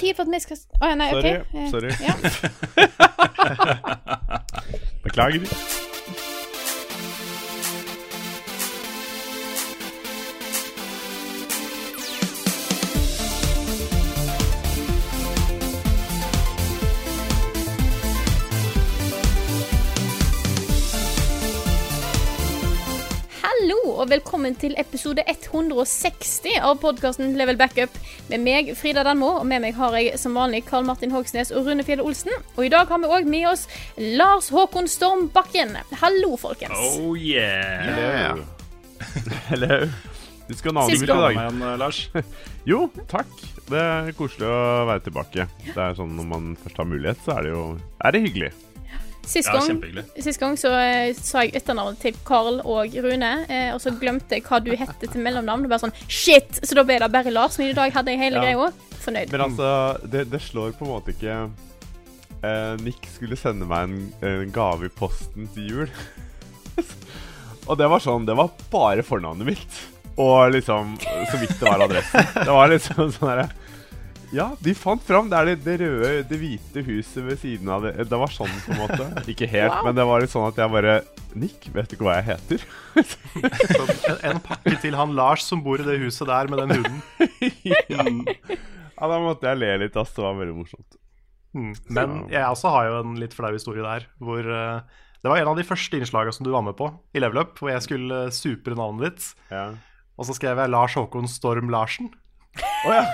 Tid for at vi skal Å ja, nei, OK. Sorry, Eh, sorry. Ja. Beklager. Og velkommen til episode 160 av podkasten Level Backup. Med meg, Frida Danmo, og med meg har jeg som vanlig Karl Martin Hogsnes og Rune Fjell Olsen. Og i dag har vi òg med oss Lars Håkon Storm Bakken. Hallo, folkens. Oh yeah! Hello. Hello. Du skal navnet mitt i dag. Igjen, Lars. Jo, takk. Det er koselig å være tilbake. Det er sånn Når man først har mulighet, så er det jo Er det hyggelig. Sist gang, ja, sist gang så eh, sa jeg etternavnet til Carl og Rune, eh, og så glemte jeg hva du hette til mellomnavn. Og bare sånn Shit! Så da ble det bare Lars, men i dag hadde jeg hele Ja. greia. Fornøyd. Men altså, det, det slår på en måte ikke eh, Nick skulle sende meg en, en gave i posten til jul. og det var sånn Det var bare fornavnet mitt. Og liksom så vidt det var adressen. Det var liksom sånn herre Ja, de fant fram. Det er det, det røde, det hvite huset ved siden av det. Det var sånn på en måte. Ikke helt, Wow. men det var litt sånn at jeg bare Nick, vet du ikke hva jeg heter? En, en pakke til han Lars som bor i det huset der med den huden. Ja, da måtte jeg le litt, ass. Det var veldig morsomt. Mm. Men jeg også har jo en litt flau historie der. Hvor uh, Det var en av de første innslagene som du var med på i Level Up, hvor jeg skulle eh, supre navnet ditt. Ja. Og så skrev jeg Lars Håkon Storm Larsen. Å ja.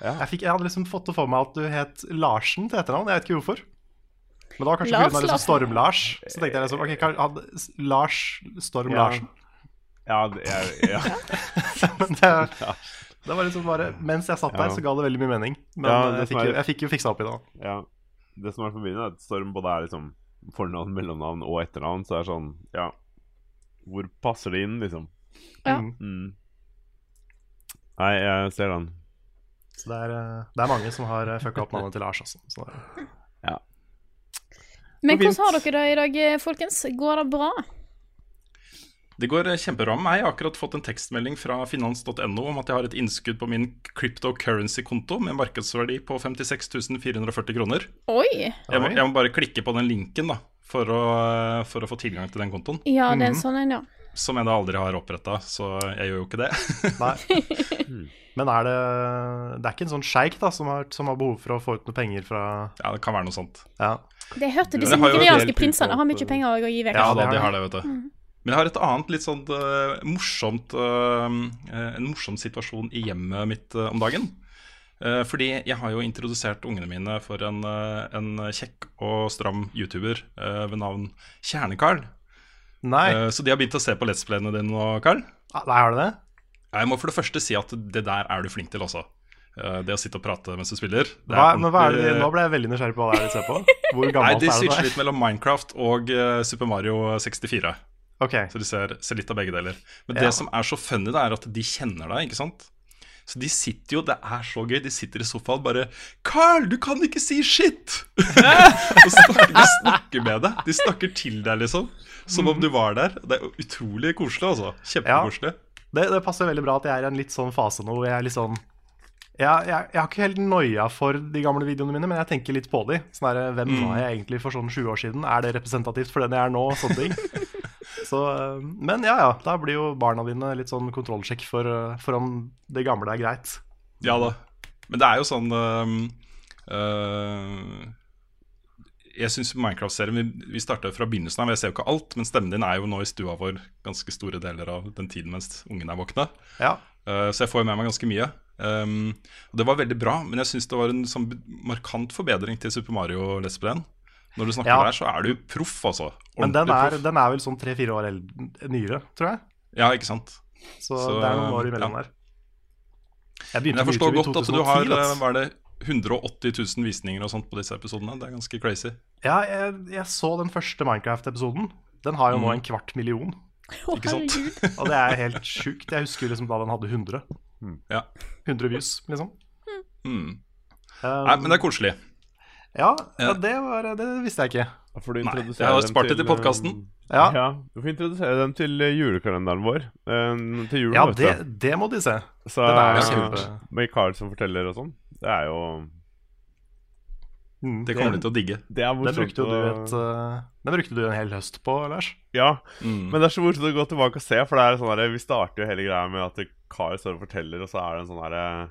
Jeg, fikk, jeg hadde liksom fått det for meg at du het Larsen til etternavn. Jeg vet ikke hvorfor. Men det var kanskje pga. Liksom Storm-Lars. Så tenkte jeg liksom Ok, kan, hadde Lars Storm-Larsen. Ja, det, jeg, ja. Men det, det var liksom bare Mens jeg satt der, så ga det veldig mye mening. Men Ja, eh, jeg, fikk er- jeg fikk jo fiksa opp i det. ja. Det som er forvirrende, er at Storm både er liksom fornavn, mellomnavn og etternavn. Så det er sånn Ja, hvor passer det inn, liksom? Ja. Mm. Mm. Nei, jeg ser den. Så det er, eh, det er mange som har uh, fucka opp navnet til Lars, altså. Så Ja. Men hvordan har dere det i dag, eh, folkens? Går det bra? Det går eh, kjempebra med meg. Jeg har akkurat fått en tekstmelding fra finans.no om at jeg har et innskudd på min cryptocurrency-konto med markedsverdi på 56 440 kroner. Oi! Jeg må, jeg må bare klikke på den linken da, for å, eh, for å få tilgang til den kontoen. Ja, det er en sånn en, ja. Som jeg da aldri har oppretta, så jeg gjør jo ikke det. nei. Men er det Det er ikke en sånn sjeik da som har, som har behov for å få ut noe penger fra Ja, det kan være noe sånt. Ja. Det jeg hørte disse nigerianske prinsene har mye penger å gi vekk. Ja, det da, har de har det, vet du. Men jeg har et annet litt sånn uh, morsomt uh, En morsom situasjon i hjemmet mitt uh, om dagen. Eh, fordi jeg har jo introdusert ungene mine for en, en kjekk og stram YouTuber ved navn Kjerne-Carl. Nei, Eh, så de har begynt å se på Let's Play-ene dine nå, Carl. ah, nei, har du det? Jeg må for det første si at det der er du flink til også. Eh, det å sitte og prate mens du spiller. Hva, men hva er det, Nå ble jeg veldig nysgjerrig på hva det er de ser på. Hvor gammelt Nei, De er det? litt mellom Minecraft og eh, Super Mario 64. Okay. Så de ser, ser litt av begge deler. Men Ja. det som er så funny, det er at de kjenner deg, ikke sant? Så de sitter jo, det er så gøy, de sitter i sofaen bare 'Carl, du kan ikke si shit!' og snakker, de snakker med deg. De snakker til deg, liksom. Som om du var der. Det er utrolig koselig, altså. Kjempekoselig. det, det passer veldig bra at jeg er i en litt sånn fase nå hvor jeg er litt sånn jeg, jeg, jeg har ikke helt noia for de gamle videoene mine, men jeg tenker litt på de. Sånn her, Hvem var jeg egentlig for sånn 20 år siden? Er det representativt for den jeg er nå? Sånne ting. Så, øh, men ja, ja. Da blir jo barna dine litt sånn kontrollsjekk for, øh, for om det gamle er greit. Ja da. Men det er jo sånn øh, øh, Jeg syns Minecraft-serien Vi, vi starta fra begynnelsen av. Jeg ser jo ikke alt, men stemmen din er jo nå i stua vår ganske store deler av den tiden mens ungen er våkne. Ja. Uh, så jeg får jo med meg ganske mye. Um, og Det var veldig bra, men jeg syns det var en sånn markant forbedring til Super Mario Let's. Når du snakker Ja. der, så er du proff, altså. Men den er, proff. den er vel sånn tre-fire år eldre, nyere, tror jeg. Ja, ikke sant. Så, Så, det er noen år imellom ja. der. Jeg Men jeg forstår godt at du har 2010. eh, hva er det, 180 000 visninger og sånt på disse episodene. Det er ganske crazy. Ja, jeg, jeg så den første Minecraft-episoden. Den har jo nå Mm. en kvart million. Oh, Ikke sant? Og det er helt sjukt. Jeg husker liksom da den hadde 100. Ja. 100 views, liksom. Mm. Um, Nei, men det er koselig. Ja, ja Ja. det, var, det visste jeg ikke. Nei, jeg har spart det til podkasten. Ja, Ja, du får introdusere dem til eh, julekalenderen vår. eh, til julen, ja det, det må de se. Så med Carl som forteller og sånn. Det er jo Mm, Det kommer de til å digge. Det er Den brukte du å- et uh, Den brukte du en hel høst på, Lars. Ja, Mm. men det er så morsomt å gå tilbake og se, for det er sånn der, vi starter jo hele greia med at Carl står og forteller, og så er det en sånn herre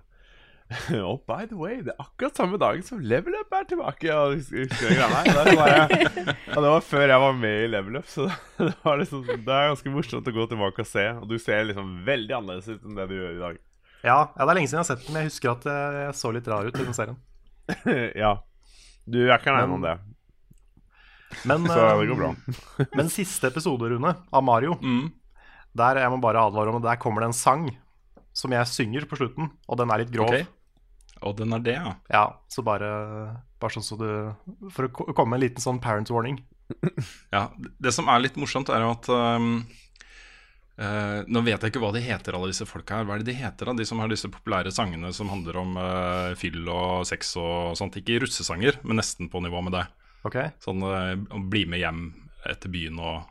Oh, by the way, det er akkurat samme dagen som Level Up er tilbake. Og. Det, var jeg, og det var før jeg var med i Level Up, så det, var liksom, det er ganske morsomt å gå tilbake og se. Og du ser liksom veldig annerledes ut enn det du gjør i dag. Ja, ja, det er lenge siden jeg har sett den, men jeg husker at jeg, jeg så litt rar ut i den serien. ja. Du er ikke aleine om det, Men, så det går bra. men siste episode, Rune, av Mario, Mm. der jeg må bare advare om at der kommer det en sang som jeg synger på slutten, og den er litt grov. Ok. Og den er det, ja. Ja, så bare, bare sånn så du For å komme med en liten sånn parent warning. ja. Det som er litt morsomt, er jo at um, uh, Nå vet jeg ikke hva de heter, alle disse folka her. Hva er det de heter, da? De som har disse populære sangene som handler om uh, fyll og sex og sånt. Ikke russesanger, men nesten på nivå med det. Ok? Sånn uh, bli med hjem etter byen og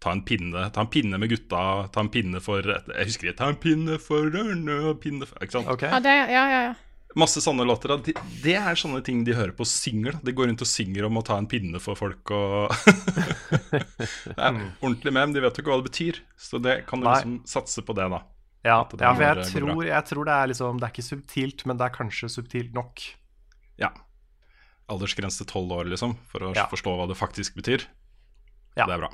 ta en pinne Ta en pinne med gutta, ta en pinne for Jeg husker ikke. Ta en pinne for Ørne og pinne for Ikke sant? ok Ja, det, ja, ja, ja. Masse sånne låter. Det De, det er sånne ting de hører på og synger. da. De går rundt og synger om å ta en pinne for folk og Det er ordentlig med, men de vet jo ikke hva det betyr. Så det kan du Nei. liksom satse på det, da. Ja, det ja for jeg tror, jeg tror det er liksom Det er ikke subtilt, men det er kanskje subtilt nok. Ja. Aldersgrense tolv år, liksom, for å Ja. forstå hva det faktisk betyr. Ja. Det er bra.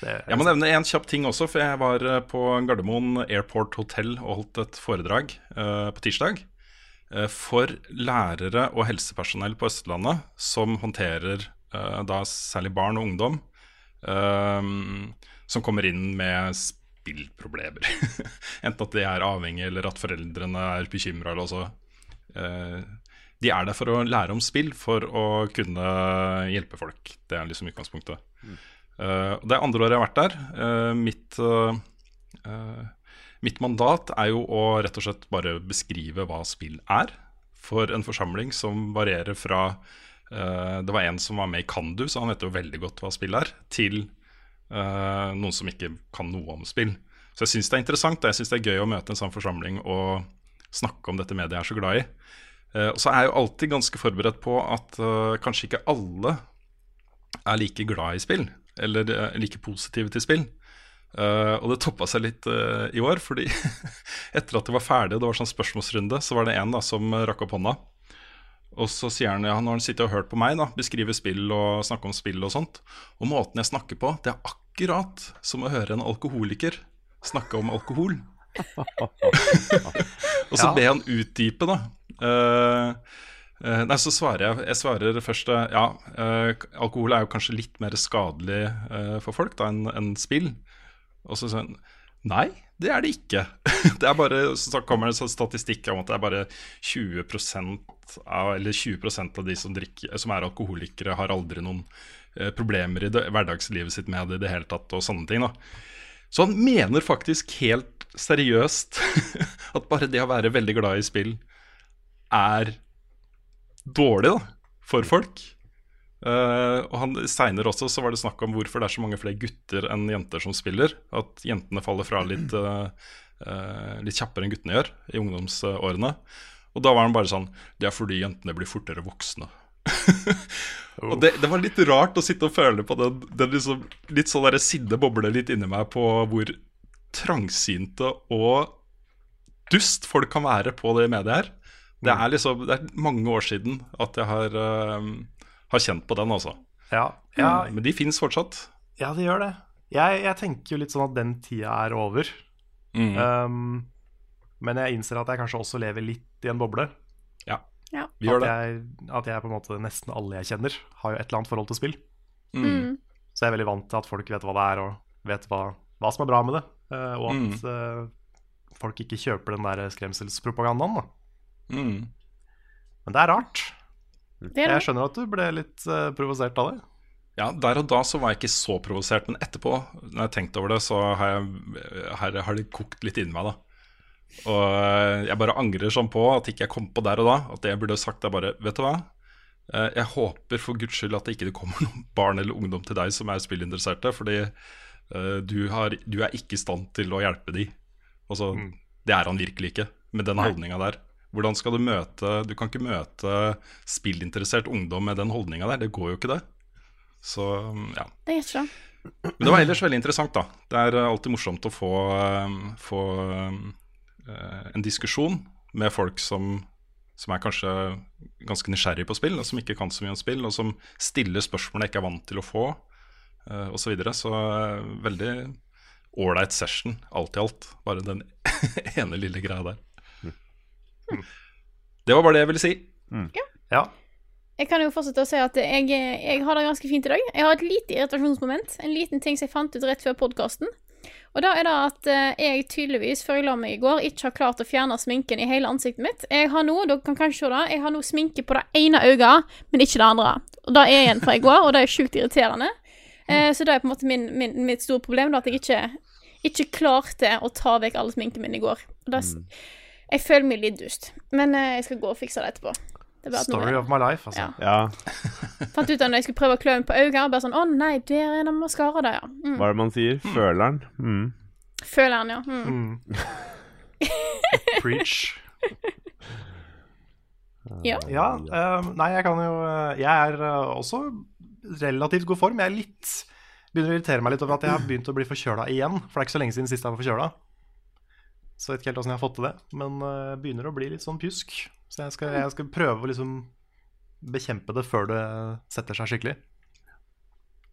Det, Jeg må nevne en kjapp ting også, for jeg var eh, på Gardermoen Airport Hotel og holdt et foredrag uh, på tirsdag for lærere og helsepersonell på Østlandet som håndterer eh, da særlig barn og ungdom eh, som kommer inn med spillproblemer. Enten at de er avhengige, eller at foreldrene er bekymra. De er der for å lære om spill, for å kunne hjelpe folk. Det er liksom utgangspunktet. Eh, det er andre året jeg har vært der. Eh, mitt, eh, eh, mitt mandat er jo å rett og slett bare beskrive hva spill er, for en forsamling som varierer fra uh, Det var en som var med i Kandu, så han vet jo veldig godt hva spill er, til uh, noen som ikke kan noe om spill. Så jeg syns det er interessant, og jeg syns det er gøy å møte en sånn forsamling og snakke om dette mediet jeg er så glad i. Uh, og så er jeg jo alltid ganske forberedt på at kanskje ikke alle er like glad i spill, eller like positive til spill. Eh, og det toppa seg litt uh, i år, fordi etter at det var ferdig, og det var sånn spørsmålsrunde, så var det en da som rakk opp hånda. Og så sier han ja, når han sitter og hørt på meg da, beskrive spill og snakke om spill og sånt, og måten jeg snakker på, det er akkurat som å høre en alkoholiker snakke om alkohol. og så Ja. ber han utdype, da. Uh, nei, så svarer jeg Jeg svarer først ja, eh, alkohol er jo kanskje litt mer skadelig eh, for folk da enn enn spill. Og så han nei, det er det ikke. det er bare, Så kommer det en sånn statistikk om at det er bare 20 av, eller 20% av de som, drikker, som er alkoholikere, har aldri noen eh, problemer i det, hverdagslivet sitt med det i det hele tatt, og sånne ting. da så han mener faktisk helt seriøst at bare det å være veldig glad i spill er dårlig da, for folk. Eh, og han Seinere også så var det snakk om hvorfor det er så mange flere gutter enn jenter som spiller. At jentene faller fra litt, uh, uh, litt kjappere enn guttene gjør i ungdomsårene. Og da var han bare sånn Det er fordi jentene blir fortere voksne. Og det, det var litt rart å sitte og føle på den, den liksom, litt sånn der sinne boble litt inni meg på hvor trangsynte og dust folk kan være på det mediet her. Det er liksom, det er mange år siden at jeg har, har kjent på den, altså. Ja, ja, Men de fins fortsatt. ja, de gjør det. Jeg, jeg tenker jo litt sånn at den tida er over. Mm. Um, men jeg innser at jeg kanskje også lever litt i en boble. ja. Ja. Vi gjør At det. jeg, at jeg på en måte nesten alle jeg kjenner, har jo et eller annet forhold til spill. Mm. Så jeg er veldig vant til at folk vet hva det er, og vet hva, hva som er bra med det. eh, og Mm. at eh, folk ikke kjøper den der skremselspropagandaen. da. Mm. Men det er rart. Er Jeg skjønner at du ble litt uh, provosert av det. Ja, Der og da så var jeg ikke så provosert, men etterpå, når jeg tenkte over det, så har, jeg, her har det kokt litt inni meg, da. Og eh, jeg bare angrer sånn på at ikke jeg kom på der og da. At det jeg burde sagt, er bare Vet du hva? Eh, Jeg håper for guds skyld at det ikke kommer noen barn eller ungdom til deg som er spillinteresserte, fordi du, har, du er ikke i stand til å hjelpe de. Altså, Det er han virkelig ikke, med den holdninga der. Hvordan skal du møte Du kan ikke møte spillinteressert ungdom med den holdninga der. Det går jo ikke, det. Så ja. Det er ikke. Men det var ellers veldig interessant, da. Det er eh, alltid morsomt å få, eh, få eh, en diskusjon med folk som, som er kanskje ganske nysgjerrig på spill, og som ikke kan så mye om spill, og som stiller spørsmål jeg ikke er vant til å få, uh, osv. Så, videre. så eh, veldig ålreit session, alt i alt. Bare den ene lille greia der. Det var bare det jeg ville si. Ja. Jeg kan jo fortsette å si at jeg, jeg har det ganske fint i dag. Jeg har et lite irritasjonsmoment. En liten ting som jeg fant ut rett før podkasten. Og da er det at eh, jeg tydeligvis, før jeg la meg i går, ikke har klart å fjerne sminken i hele ansiktet mitt. Jeg har nå, dere kan kanskje se det, jeg har nå sminke på det ene øyet, men ikke det andre. Og det er igjen fra i går, og det er sjukt irriterende. Eh, så det er på en måte min, min, mitt store problem, da, at jeg ikke, ikke klarte å ta vekk all sminken min i går. Og det, Jeg føler meg litt dust, men eh, jeg skal gå og fikse det etterpå. Det Story of my life, altså. Ja. Ja, Fant ut av når jeg skulle prøve å klø meg på øynene, bare sånn Å nei, der er det maskara der, ja. Mm. hva er det man sier? Føleren? Mm. Føleren, ja. Mm. Preach. Ja. Ja, eh, nei, jeg kan jo eh, Jeg er eh, også relativt god form. Jeg er litt begynner å irritere meg litt over at jeg har begynt å bli forkjøla igjen. For det er ikke så lenge siden sist jeg var forkjøla. Så jeg vet ikke helt åssen jeg har fått til det. Men uh, begynner å bli litt sånn pjusk. Så jeg skal, jeg skal prøve å liksom bekjempe det før det setter seg skikkelig.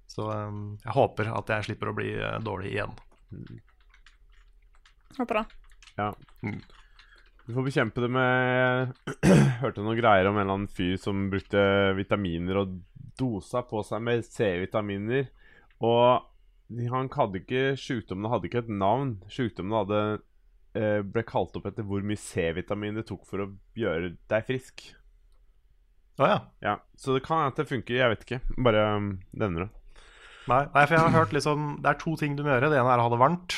Så um, jeg håper at jeg slipper å bli uh, dårlig igjen. Håper det. Ja. Du får bekjempe det med Hørte noen greier om en eller annen fyr som brukte vitaminer og dosa på seg med C-vitaminer. Og han hadde ikke Sykdommen hadde ikke et navn. Sykdommen hadde ble kalt opp etter hvor mye C-vitamin det tok for å gjøre deg frisk. Å ja. Ja, Så det kan hende at det funker. Jeg vet ikke. Bare um, nevner det. Nei, nei, for jeg har hørt liksom Det er to ting du må gjøre. Det ene er å ha det varmt.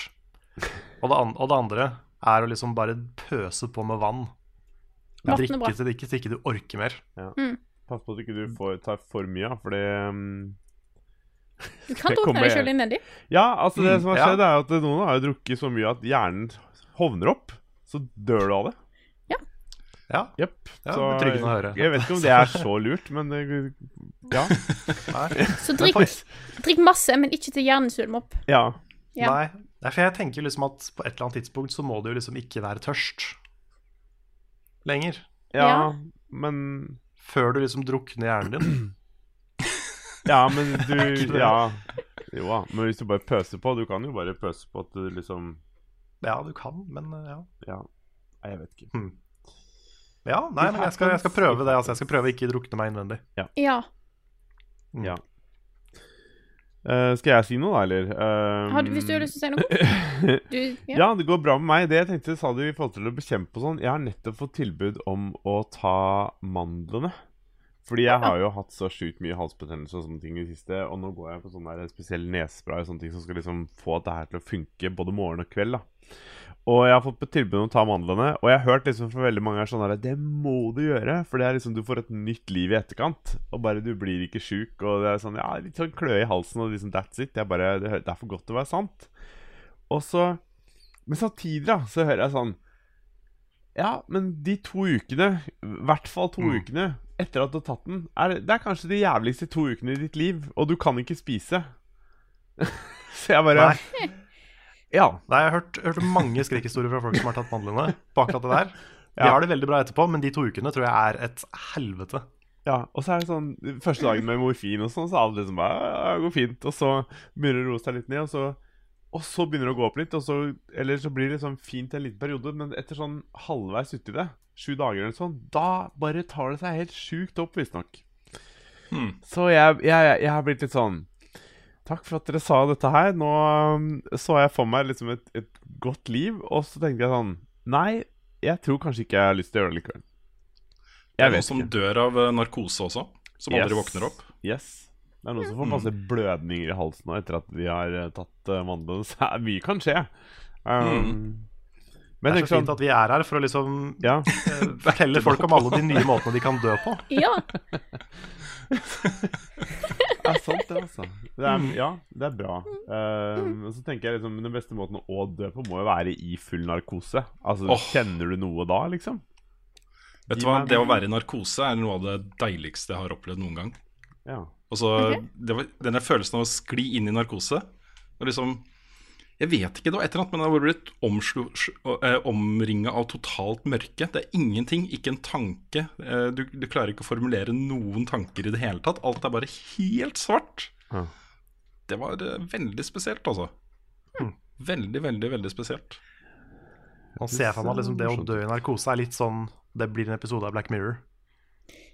Og det, an og det andre er å liksom bare pøse på med vann. Er Drikke til det ikke, til ikke du orker mer. Pass på at ikke du får, tar for mye, for det um, Du kan drukne deg sjøl nedi. Ja, altså det Mm, som har skjedd, er at noen har jo drukket så mye at hjernen hovner opp. Så dør du av det. Ja, Jepp. Ja, så betryggende å høre. jeg vet ikke om det er så lurt, men ja. nei, Så drikk, drikk masse, men ikke til hjernen svulmer opp. ja. Ja. nei. Nei, for jeg tenker liksom at på et eller annet tidspunkt så må du jo liksom ikke være tørst lenger. Ja, Ja. men Før du liksom drukner hjernen din. Ja, men du? Ja. Jo da. Men hvis du bare pøser på Du kan jo bare pøse på at du liksom Ja, du kan, men uh, ja. Ja. Nei, jeg vet ikke. Ja, nei, men jeg skal, jeg skal prøve det. Altså, jeg skal prøve å ikke drukne meg innvendig. Ja. Ja. Eh, skal jeg si noe, da, eller? Uh, Har du, hvis du har lyst til å si noe? Du, ja. Ja, det går bra med meg. Det jeg tenkte, sa du i forhold til å bekjempe og sånn Jeg har nettopp fått tilbud om å ta mandlene. Fordi jeg har jo hatt så sjukt mye halsbetennelse og sånne ting i det siste. Og nå går jeg på sånn spesiell nesespray og sånne ting som skal liksom få dette til å funke både morgen og kveld. da Og jeg har fått tilbud om å ta mandlene. Og jeg har hørt liksom fra veldig mange her sånn der Det må du gjøre, for det er liksom du får et nytt liv i etterkant. Og bare du blir ikke sjuk. Og det er sånn Ja, litt sånn kløe i halsen og liksom that's it. Jeg bare, det, er for godt til å være sant. Og så Men samtidig da så hører jeg sånn Ja, men de to ukene, i hvert fall to ukene etter at du har tatt den, er, det er kanskje de jævligste to ukene i ditt liv, og du kan ikke spise. så jeg bare Nei. Ja. Nei, jeg har hørt, hørt mange skrekkhistorier fra folk som har tatt mandlene på akkurat det der. De Ja. har det veldig bra etterpå, men de to ukene tror jeg er et helvete. Ja, og så er det sånn Første dagen med morfin og sånn, så er alle liksom bare ja, Det går fint. Og så begynner det å roe seg litt ned, og så, og så begynner det å gå opp litt. Og så, eller så blir det liksom fint en liten periode, men etter sånn halvveis uti det, sju dager eller sånn, da bare tar det seg helt sjukt opp, visstnok. Hmm. Så jeg, jeg, jeg har blitt litt sånn Takk for at dere sa dette her. Nå um, så jeg for meg liksom et, et godt liv, og så tenkte jeg sånn Nei, jeg tror kanskje ikke jeg har lyst til å gjøre det likevel. Det er Jeg noen som ikke. dør av eh, narkose også, som aldri Yes. våkner opp. Yes. Det er noen som får masse blødninger i halsen nå etter at de har eh, tatt uh, mandelen. Så mye kan skje. Um, Men det er så fint sånn at vi er her for å liksom Ja. uh, fortelle folk om alle de nye måtene de kan dø på. Ja. Ja, sant det, altså. Det er, ja, det er bra. Uh, og så tenker jeg liksom Den beste måten å dø på må jo være i full narkose. Altså, oh. Kjenner du noe da, liksom? Vet du hva, Det å være i narkose er noe av det deiligste jeg har opplevd noen gang. Ja. Altså, okay. det var, Denne følelsen av å skli inn i narkose og liksom, Jeg vet ikke, det var et eller annet, men jeg har blitt omslu- eh, omringa av totalt mørke. Det er ingenting, ikke en tanke. Eh, du, du klarer ikke å formulere noen tanker i det hele tatt. Alt er bare helt svart. Ja. Det var eh, veldig spesielt, altså. Veldig, veldig, veldig spesielt. Nå ser jeg for meg at liksom, det å dø i narkose er litt sånn Det blir en episode av Black Mirror.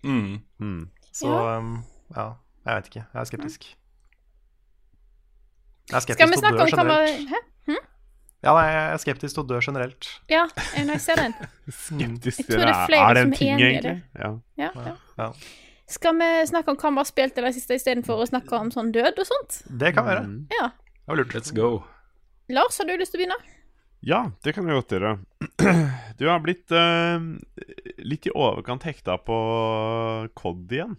Mm. Mm. Så Ja. um, ja, jeg vet ikke. Jeg er skeptisk. Jeg er skeptisk vi til å snakke dø om hva generelt. Ja, nei, jeg er skeptisk til å dø generelt. Ja, jeg- når jeg ser den. Skeptisk til det er er det en er ting, i egentlig? Ja. Ja, ja. Ja. Skal vi snakke om hva vi har spilt i det siste istedenfor å snakke om sånn død og sånt? Det kan være. Mm. Ja. Det var lurt. Let's go. Lars, har du lyst til å begynne? ja, det kan vi godt gjøre. Du har blitt uh, litt i overkant hekta på COD igjen.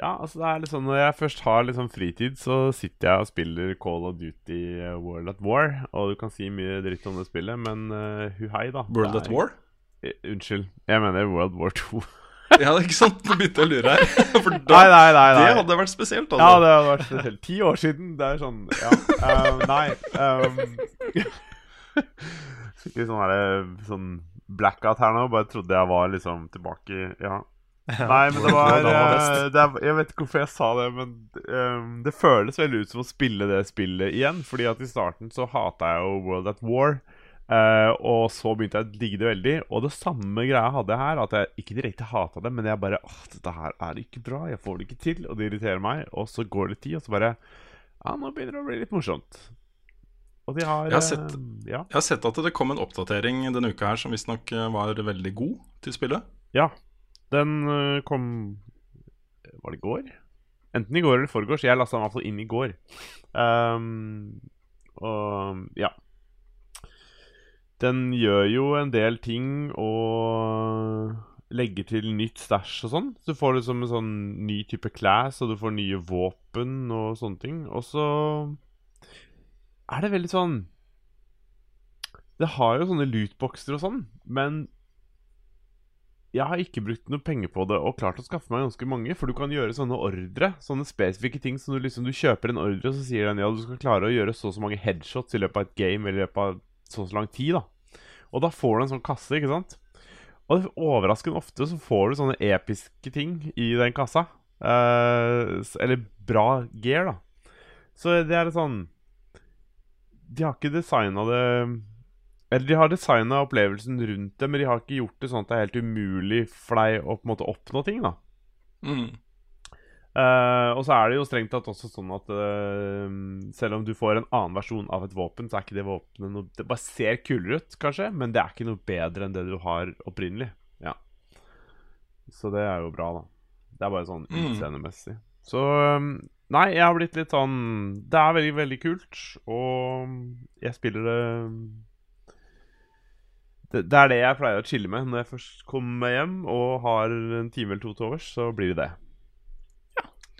Ja, altså det er litt sånn Når jeg først har litt sånn fritid, så sitter jeg og spiller Call of Duty eh, World at War. Og du kan si mye dritt om det spillet, men uh, hu hei, da. World at er- War? Eh, unnskyld. Jeg mener World War 2. Ja, ikke sant? Nå begynte jeg å lure her. For da, nei, nei, nei, nei. Det hadde vært spesielt, altså. Ja, det hadde vært spesielt. Ti år siden. Det er sånn Ja. Um, nei um, litt sånn derre sånn blackout her nå. Bare trodde jeg var liksom tilbake i Ja. Nei, men det var, eh, det er, Jeg vet ikke hvorfor jeg sa det, men um, det føles veldig ut som å spille det spillet igjen. Fordi at i starten så hata jeg jo World at War. Uh, og så begynte jeg å digge det veldig. Og det samme greia hadde jeg her. At jeg ikke direkte hata det, men jeg bare Åh, dette her er ikke bra. Jeg får det ikke til. Og det irriterer meg. Og så går det tid, og så bare Ja, nå begynner det å bli litt morsomt. Og de har Jeg har sett- Ja. Jeg har sett at det kom en oppdatering denne uka her som visstnok var veldig god til spillet. Ja. Den øh, kom Var det i går? Enten i går eller i forgårs. Jeg lasta den i inn i går. Um, og ja. Den gjør jo en del ting og legger til nytt stæsj og sånn. Så du får liksom en sånn ny type class, og du får nye våpen og sånne ting. Og så er det veldig sånn Det har jo sånne lootboxer og sånn, men jeg har ikke brukt noe penger på det og klart å skaffe meg ganske mange. For du kan gjøre sånne ordre, sånne spesifikke ting som du liksom Du kjøper en ordre, og så sier den ja, du skal klare å gjøre så og så mange headshots i løpet av et game eller i løpet av så og så lang tid. da Og da får du en sånn kasse, ikke sant? Og det- overraskende ofte så får du sånne episke ting i den kassa. Eh, eller bra gear, da. Så det er sånn De har ikke designa det eller de har designa opplevelsen rundt det, men de har ikke gjort det sånn at det er helt umulig for deg å på en måte oppnå ting. da Mm. Uh, Og så er det jo strengt tatt også sånn at uh, selv om du får en annen versjon av et våpen, så er ikke det våpenet noe Det bare ser kulere ut, kanskje, men det er ikke noe bedre enn det du har opprinnelig. Ja Så det er jo bra, da. Det er bare sånn Mm. utseendemessig. Så um, Nei, jeg har blitt litt sånn Det er veldig, veldig kult, og jeg spiller det det, det er det jeg pleier å chille med når jeg først kommer hjem og har en time eller to til overs, så blir det det.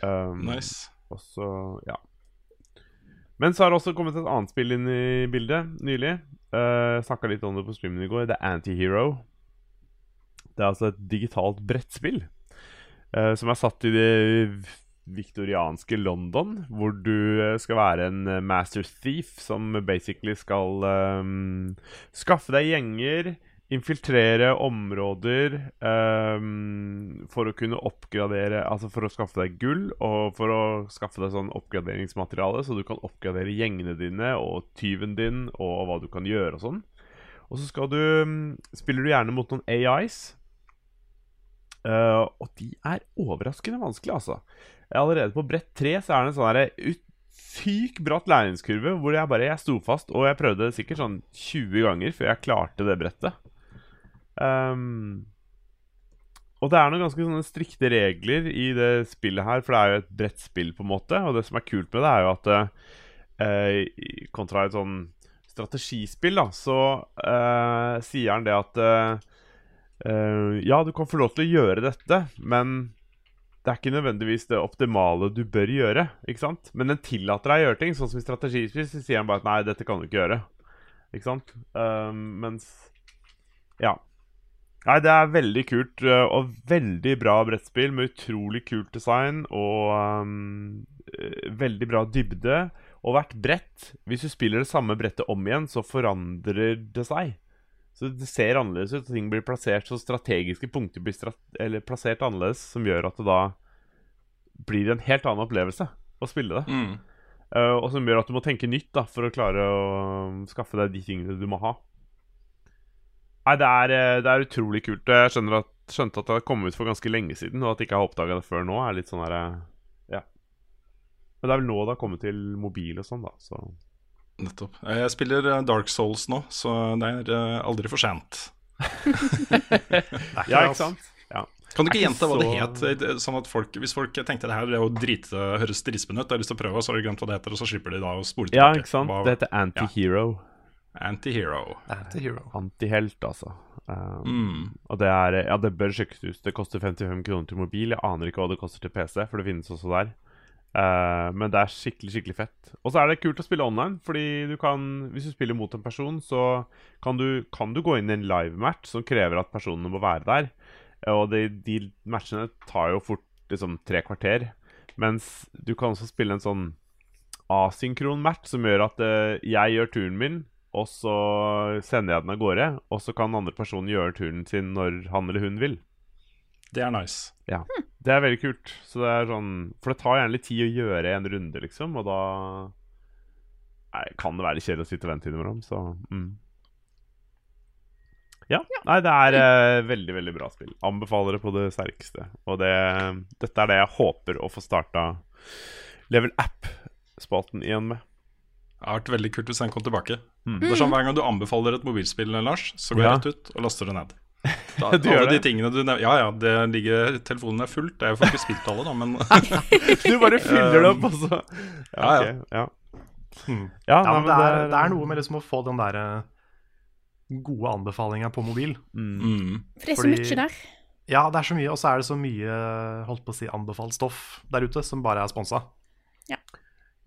Um, Nice. og så, ja. Men så har det også kommet et annet spill inn i bildet nylig. Uh, Snakka litt om det på streamen i går. Det er Antihero. Det er altså et digitalt brettspill uh, som er satt i det viktorianske London, hvor du eh, skal være en eh, master thief som basically skal um, skaffe deg gjenger, infiltrere områder um, for å kunne oppgradere Altså for å skaffe deg gull, og for å skaffe deg sånn oppgraderingsmateriale, så du kan oppgradere gjengene dine og tyven din og hva du kan gjøre og sånn. Og så skal du mm, spiller du gjerne mot noen AIs. Uh, og de er overraskende vanskelig, altså. Allerede på brett tre så er det en sånn derre ut- syk bratt læringskurve hvor jeg bare jeg sto fast, og jeg prøvde det sikkert sånn 20 ganger før jeg klarte det brettet. Um, og det er noen ganske sånne strikte regler i det spillet her, for det er jo et brettspill, på en måte. Og det som er kult med det, er jo at eh, kontra et sånn strategispill, da, så eh, sier han det at eh, eh, Ja, du kan få lov til å gjøre dette, men det er ikke nødvendigvis det optimale du bør gjøre. ikke sant? Men den tillater deg å gjøre ting. Sånn som i strategispill så sier han bare at nei, dette kan du ikke gjøre. Ikke sant? Um, mens Ja. Nei, det er veldig kult uh, og veldig bra brettspill med utrolig kult design og um, veldig bra dybde. Og hvert brett, hvis du spiller det samme brettet om igjen, så forandrer det seg. Så det ser annerledes ut, og ting blir plassert så strategiske punkter blir strat eller plassert annerledes, som gjør at det da blir en helt annen opplevelse å spille det. Mm. Uh, og som gjør at du må tenke nytt da for å klare å skaffe deg de tingene du må ha. Nei, det er, eh, det er utrolig kult. Jeg skjønner at, skjønte at det har kommet ut for ganske lenge siden, og at jeg ikke har oppdaga det før nå, er litt sånn der, eh, Ja. Men det er vel nå det har kommet til mobil og sånn, da. Så Nettopp. Jeg spiller eh, Dark Souls nå, så det er eh, aldri for sent. Ja, ikke sant? Ja. Kan du ikke ikke gjenta hva det så- het? eh, Sånn at folk, Hvis folk tenkte det her det er jo drite, høres dritspennende ut, har lyst til å prøve, og så har de glemt hva det heter, og så slipper de da å spole ja, ikke sant? Hva- Det heter antihero. Ja. Anti-hero. Antihero. Antihelt, altså. Um, Mm. Og det er Ja, det bør sjekkes ut. Det koster 55 kroner til mobil. Jeg aner ikke hva det koster til PC, for det finnes også der. Eh, men det er skikkelig skikkelig fett. Og så er det kult å spille online, fordi du kan Hvis du spiller mot en person, så kan du, kan du gå inn i en live-match som krever at personene må være der. Og de, de matchene tar jo fort liksom tre kvarter. Mens du kan også spille en sånn asynkron match som gjør at uh, jeg gjør turen min, og så sender jeg den av gårde. Og så kan andre personen gjøre turen sin når han eller hun vil. Det er nice. Ja, Det er veldig kult. Så det er sånn For det tar gjerne litt tid å gjøre en runde, liksom, og da nei, kan det være kjedelig å sitte og vente innimellom, så mm. Ja. Nei, det er eh, veldig, veldig bra spill. Anbefaler det på det sterkeste. Og det, dette er det jeg håper å få starta Level App-spalten igjen med. Det har vært veldig kult hvis den kom tilbake. Mm. Det er sånn Hver gang du anbefaler et mobilspill, Lars, så går jeg Ja. rett ut og laster det ned. Da, Du gjør alle de det? tingene du nevner Ja ja, det ligger, telefonen er fullt. Jeg får ikke spilt alle, da, men Du bare fyller det opp, altså. Ja, ja. Okay, ja. Hmm. Ja, Ja, nei, men det er, det er noe med liksom å få den der eh, gode anbefalinga på mobil. mm. For det er så Fordi- mye der. Ja, det er så mye, og så er det så mye holdt på å si, anbefalt stoff der ute som bare er sponsa. Ja.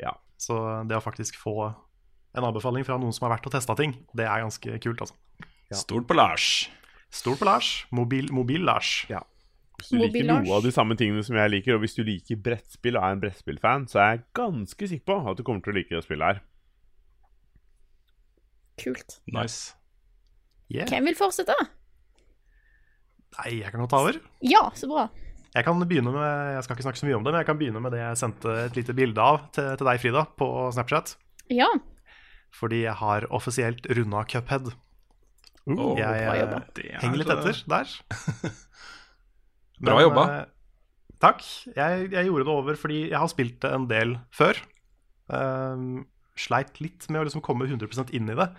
Ja. Så det å faktisk få en anbefaling fra noen som har vært og testa ting, det er ganske kult, altså. Stort på Lars. Stort på Lars. Mobil- Mobil-Lars. Ja. Hvis du liker Mobil-Lars. noe av de samme tingene som jeg liker, og hvis du liker brettspill og er en brettspillfan, så er jeg ganske sikker på at du kommer til å like det spillet her. Kult. Nice. Yeah. Hvem vil fortsette? Nei, jeg kan godt ta over. Ja, så bra. Jeg kan begynne med, jeg skal ikke snakke så mye om det, men jeg kan begynne med det jeg sendte et lite bilde av til, til deg, Frida, på Snapchat. Ja. Fordi jeg har offisielt runda Cuphead. Åh, jeg bra eh, er- henger litt etter der. Bra jobba. eh, takk. Jeg, jeg gjorde det over fordi jeg har spilt det en del før. Um, sleit litt med å liksom komme 100% inn i det.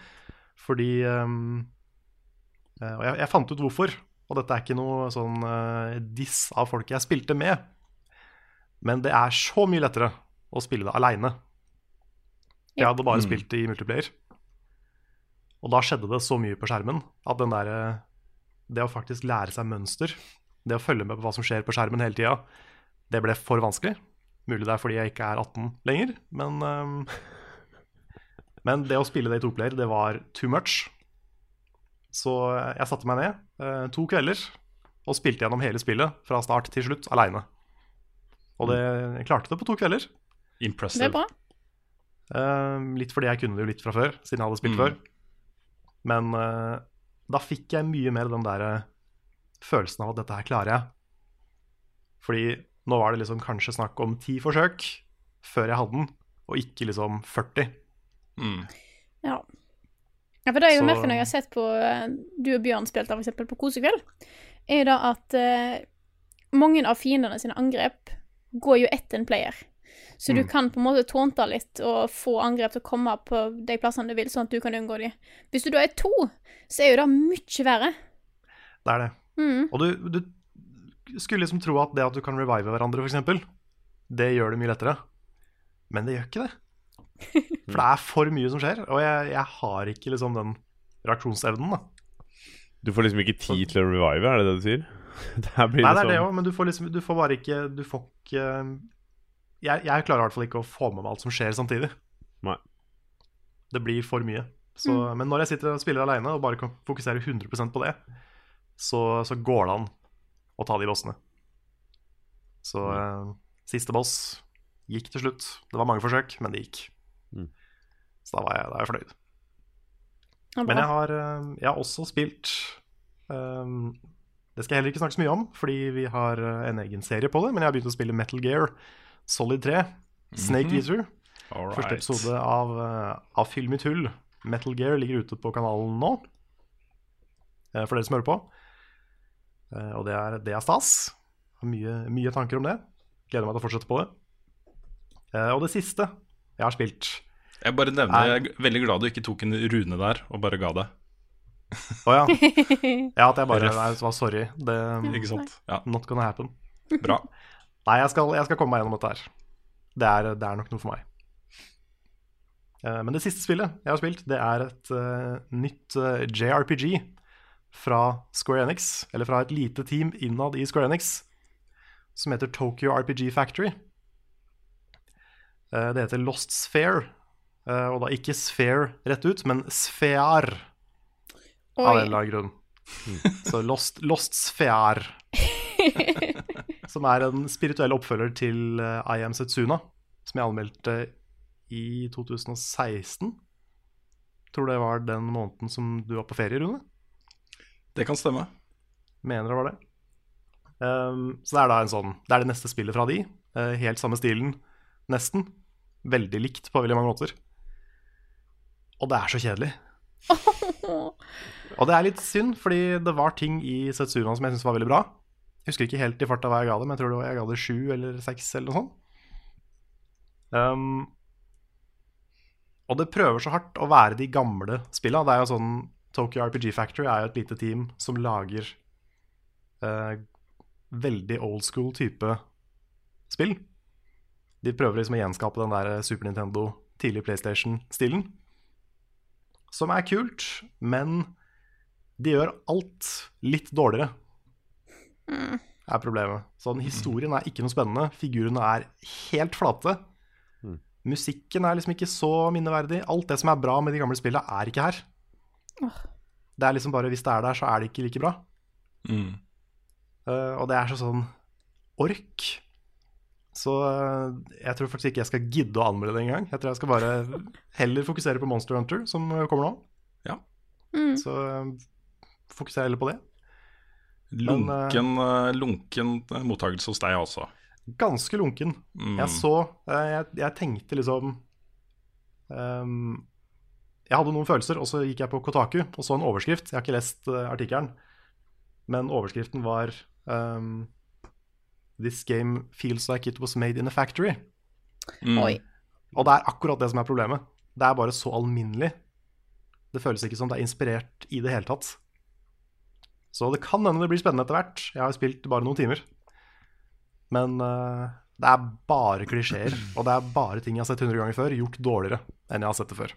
Fordi um, eh, Og jeg, jeg fant ut hvorfor. Og dette er ikke noe sånn uh, diss av folk jeg spilte med. Men det er så mye lettere å spille det aleine. Jeg hadde bare Mm. spilt det i multiplayer. Og da skjedde det så mye på skjermen at den der, eh, det å faktisk lære seg mønster, det å følge med på hva som skjer på skjermen hele tida, det ble for vanskelig. Mulig det er fordi jeg ikke er 18 lenger, men um, Men det å spille det i toplayer, det var too much. Så jeg satte meg ned eh, to kvelder og spilte gjennom hele spillet fra start til slutt aleine. Og det, jeg klarte det på to kvelder. Impressive. Det er bra. Eh, litt fordi jeg kunne det jo litt fra før, siden jeg hadde spilt Mm. før. Men uh, da fikk jeg mye mer den der eh, følelsen av at dette her klarer jeg. Fordi nå var det liksom kanskje snakk om ti forsøk før jeg hadde den, og ikke liksom 40. Mm. Ja. ja, for det jeg jo merket når jeg har sett på eh, du og Bjørn spilte eksempel på Kosekveld, er jo da at uh, mange av fiendene sine angrep går jo etter en player. Så du kan på en måte tånte litt og få angrep til å komme på de plassene du vil, sånn at du kan unngå de. Hvis du da er to, så er jo det mye verre. Det er det. Mm. Og du, du skulle liksom tro at det at du kan revive hverandre, f.eks., det gjør det mye lettere. Men det gjør ikke det. For det er for mye som skjer, og jeg, jeg har ikke liksom den reaksjonsevnen. da Du får liksom ikke tid til å revive, er det det du sier? Det blir Nei, det er det liksom- òg, men du får liksom Du får bare ikke Du får ikke Jeg, jeg klarer i hvert fall ikke å få med meg alt som skjer samtidig. Nei. Det blir for mye. Så, Men når jeg sitter og spiller aleine og bare kan fokusere 100% på det, så, så går det an å ta de bossene. Så eh, siste boss gikk til slutt. Det var mange forsøk, men det gikk. Mm. Så da var jeg, da var jeg fornøyd. Ja, Men jeg har, eh, jeg har også spilt um, Det skal jeg heller ikke snakke så mye om, fordi vi har en egen serie på det. Men jeg har begynt å spille Metal Gear Solid 3, Snake Mhm. Eater. All Første episode av, eh, av Film i tull. Metal Gear ligger ute på kanalen nå, eh, for dere som hører på. Eh, Og det er, det er stas. Har mye, mye tanker om det. Gleder meg til å fortsette på det. Eh, Og det siste jeg har spilt Jeg bare nevner, jeg er veldig glad du ikke tok en Rune der og bare ga det. Å ja. ja, at jeg bare nei, var sorry. Det, Ikke sant? Ja, Not gonna happen. bra. Nei, jeg skal, jeg skal komme meg gjennom dette her. Det er, det er nok noe for meg. Eh, Men det siste spillet jeg har spilt, det er et uh, nytt uh, JRPG fra Square Enix, eller fra et lite team innad i Square Enix, som heter Tokyo RPG Factory. Uh, det heter Lost Sphere, eh, og da ikke Sphere rett ut, men Sphere av en eller annen grunn. Så Lost, Lost Sphere. som er en spirituell oppfølger til eh, I Am Setsuna, som jeg anmeldte i 2016. Tror det var den måneden som du var på ferie, Rune? Det kan stemme. Mener det var det. Um, så det er da en sånn Det er det neste spillet fra de. Uh, helt samme stilen, nesten. Veldig likt på veldig mange måter. Og det er så kjedelig. Og det er litt synd, fordi det var ting i Setsuna som jeg syntes var veldig bra. Jeg husker ikke helt i farta hva jeg ga det, men jeg tror det var, jeg ga det sju eller seks eller noe sånt. Um, og det prøver så hardt å være de gamle spilla. Det er jo sånn Tokyo RPG Factory er jo et lite team som lager uh, veldig old school type spill. De prøver liksom å gjenskape den der Super Nintendo, tidlig PlayStation-stilen. Som er kult, men de gjør alt litt dårligere. Er problemet. Sånn, historien er ikke noe spennende. Figurene er helt flate. Musikken er liksom ikke så minneverdig. Alt det som er bra med de gamle spillene, er ikke her. Det er liksom bare Hvis det er der, så er det ikke like bra. Mm. Uh, og det er så sånn ork. Så uh, jeg tror faktisk ikke jeg skal gidde å anmelde det engang. Jeg tror jeg skal bare heller fokusere på Monster Hunter, som kommer nå. Ja. Mm. Så uh, fokuserer jeg heller på det. Men, eh, Lunken, eh, lunken mottakelse hos deg også. Ganske lunken. Mm. Jeg så eh, jeg, jeg tenkte liksom um, Jeg hadde noen følelser, og så gikk jeg på Kotaku og så en overskrift. Jeg har ikke lest uh, artikkelen, men overskriften var um, This game feels like it was made in a factory. Mm. Oi. Og det er akkurat det som er problemet. Det er bare så alminnelig. Det føles ikke som det er inspirert i det hele tatt. Så det kan hende det blir spennende etter hvert. Jeg har spilt bare noen timer. Men uh, det er bare klisjeer, og det er bare ting jeg har sett 100 ganger før, gjort dårligere enn jeg har sett det før.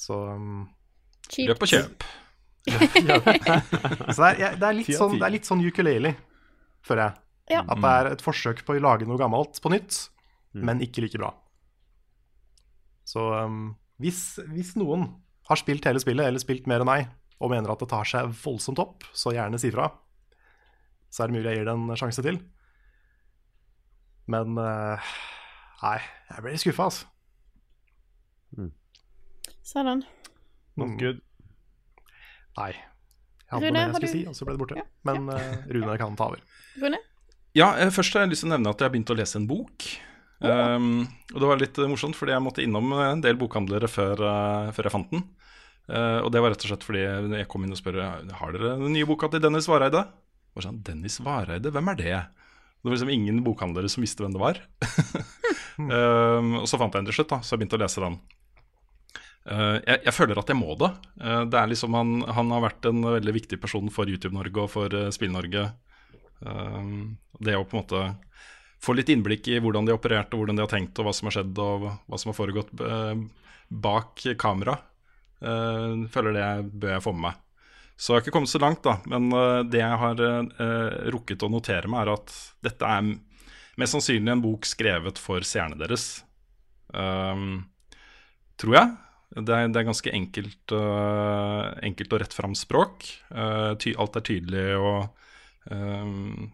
Så um. Løp og kjøp. Så det er, det er, litt, sånn, det er litt sånn ukulele, føler jeg. Ja. At det er et forsøk på å lage noe gammelt på nytt, men ikke like bra. Så um, hvis, hvis noen har spilt hele spillet, eller spilt mer enn meg, og mener at det tar seg voldsomt opp, så gjerne si fra. Så er det mulig jeg gir det en sjanse til. Men uh, nei, jeg ble litt skuffa, altså. Sånn. Not good. Nei. Jeg hadde Rune, noe mer har jeg skulle du- si, og så ble det borte. Men uh, Rune kan ta over. Rune? Ja, eh, først har jeg lyst til å nevne at jeg har begynt å lese en bok. Um, og det var litt morsomt, fordi jeg måtte innom en del bokhandlere før, uh, før jeg fant den. Eh, og det var rett og slett fordi jeg kom inn og spør Har dere den nye boka til Dennis Vareide. Og sånn, Dennis Vareide, hvem er det? Det var liksom ingen bokhandlere som visste hvem det var. uh, og så fant jeg den til slutt, da, så jeg begynte å lese den. Uh, jeg, jeg, føler at jeg må det. Uh, det er liksom han, han, har vært en veldig viktig person for YouTube-Norge og for uh, Spill-Norge. Um, det å på en måte få litt innblikk i hvordan de har operert, og hvordan de har tenkt, og hva som har skjedd, og hva som har foregått bak kamera, føler det bør jeg få med meg. Så jeg har ikke kommet så langt, da. Men det jeg har rukket å notere meg, er at dette er mest sannsynlig en bok skrevet for seerne deres. Tror jeg. Det er, det er ganske enkelt, uh, enkelt og rett fram språk. Uh, alt er tydelig og uh,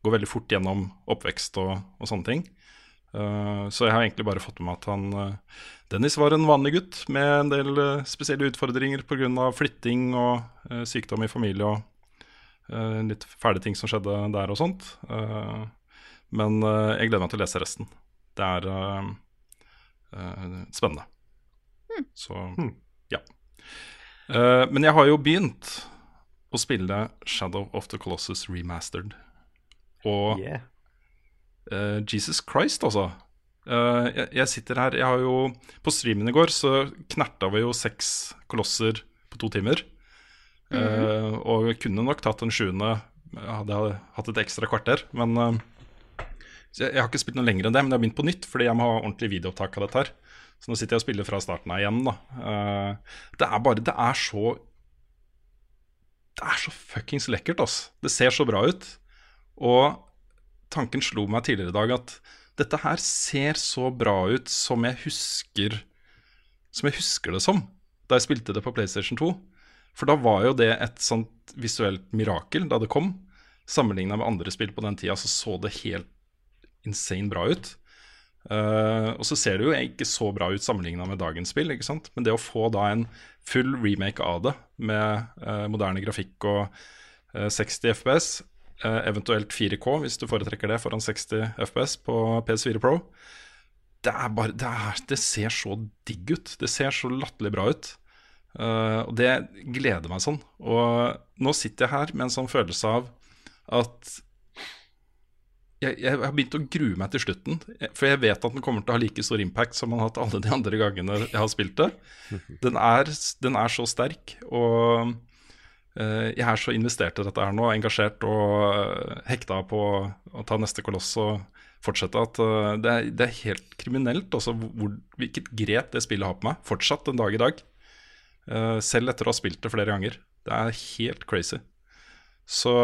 går veldig fort gjennom oppvekst og, og sånne ting. Så jeg har egentlig bare fått med meg at han Dennis var en vanlig gutt med en del spesielle utfordringer pga. flytting og sykdom i familie og litt fæle ting som skjedde der og sånt. men jeg gleder meg til å lese resten. Det er spennende. Så ja. Uh, men jeg har jo begynt å spille Shadow of the Colossus remastered. Og yeah. Uh, Jesus Christ, altså. Uh, jeg, jeg, sitter her Jeg har jo På streamen i går så knerta vi jo seks kolosser på to timer. Mm -hmm. og kunne nok tatt den sjuende hadde jeg hatt et ekstra kvarter. Men jeg, jeg, har ikke spilt noe lenger enn det, men jeg har begynt på nytt fordi jeg må ha ordentlig videoopptak av dette her. Så nå sitter jeg og spiller fra starten av igjen, da. Uh, det er bare Det er så Det er så fuckings lekkert, altså. Det ser så bra ut. Og tanken slo meg tidligere i dag at dette her ser så bra ut som jeg husker Som jeg husker det som da jeg spilte det på PlayStation 2. For da var jo det et sånt visuelt mirakel da det kom. Sammenligna med andre spill på den tida så så det helt insane bra ut. Uh, og så ser det jo ikke så bra ut sammenligna med dagens spill, ikke sant? men det å få da en full remake av det med uh, moderne grafikk og uh, 60 FPS, eventuelt 4K hvis du foretrekker det foran 60 FPS på PS4 Pro, det, er bare, det, er, det ser så digg ut. Det ser så latterlig bra ut. og det gleder meg sånn. Og nå sitter jeg her med en sånn følelse av at jeg, jeg, har begynt å grue meg til slutten. For jeg vet at den kommer til å ha like stor impact som den har hatt alle de andre gangene jeg har spilt det. Den er, den er så sterk, og uh, jeg er så investert i dette her nå, engasjert og uh, hekta på å ta neste koloss og fortsette, at uh, det, er, det, er, helt kriminelt også hvor, hvilket grep det spillet har på meg, fortsatt en dag i dag. selv etter å ha spilt det flere ganger. Det er helt crazy. Så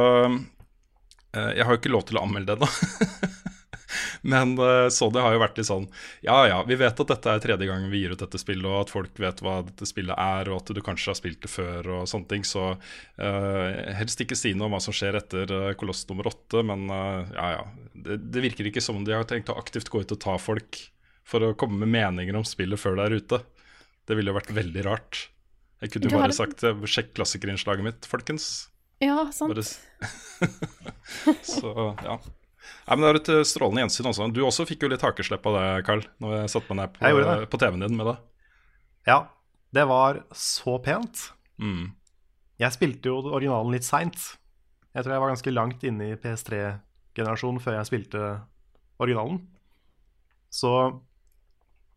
Eh, jeg har jo ikke lov til å anmelde det ennå. Men uh, Sony har jo vært litt sånn Ja ja, vi vet at dette er tredje gang vi gir ut dette spillet, og at folk vet hva dette spillet er, og at du kanskje har spilt det før, og sånne ting. Så uh, helst ikke si noe om hva som skjer etter uh, Koloss nummer åtte, men uh, ja ja. Det, det, virker ikke som om de har tenkt å aktivt gå ut og ta folk for å komme med meninger om spillet før det er ute. Det ville jo vært veldig rart. Jeg kunne jo bare sagt sjekk klassikerinnslaget mitt, folkens. Ja, sant. så, ja. Nei, men Det er et eh, strålende gjensyn også. Du også fikk jo litt hakeslepp av det, Carl, når jeg satte meg ned på, på TV-en din med det. Ja, det var så pent. Mm. Jeg spilte jo originalen litt seint. Jeg tror jeg var ganske langt inne i PS3-generasjonen før jeg spilte originalen. Så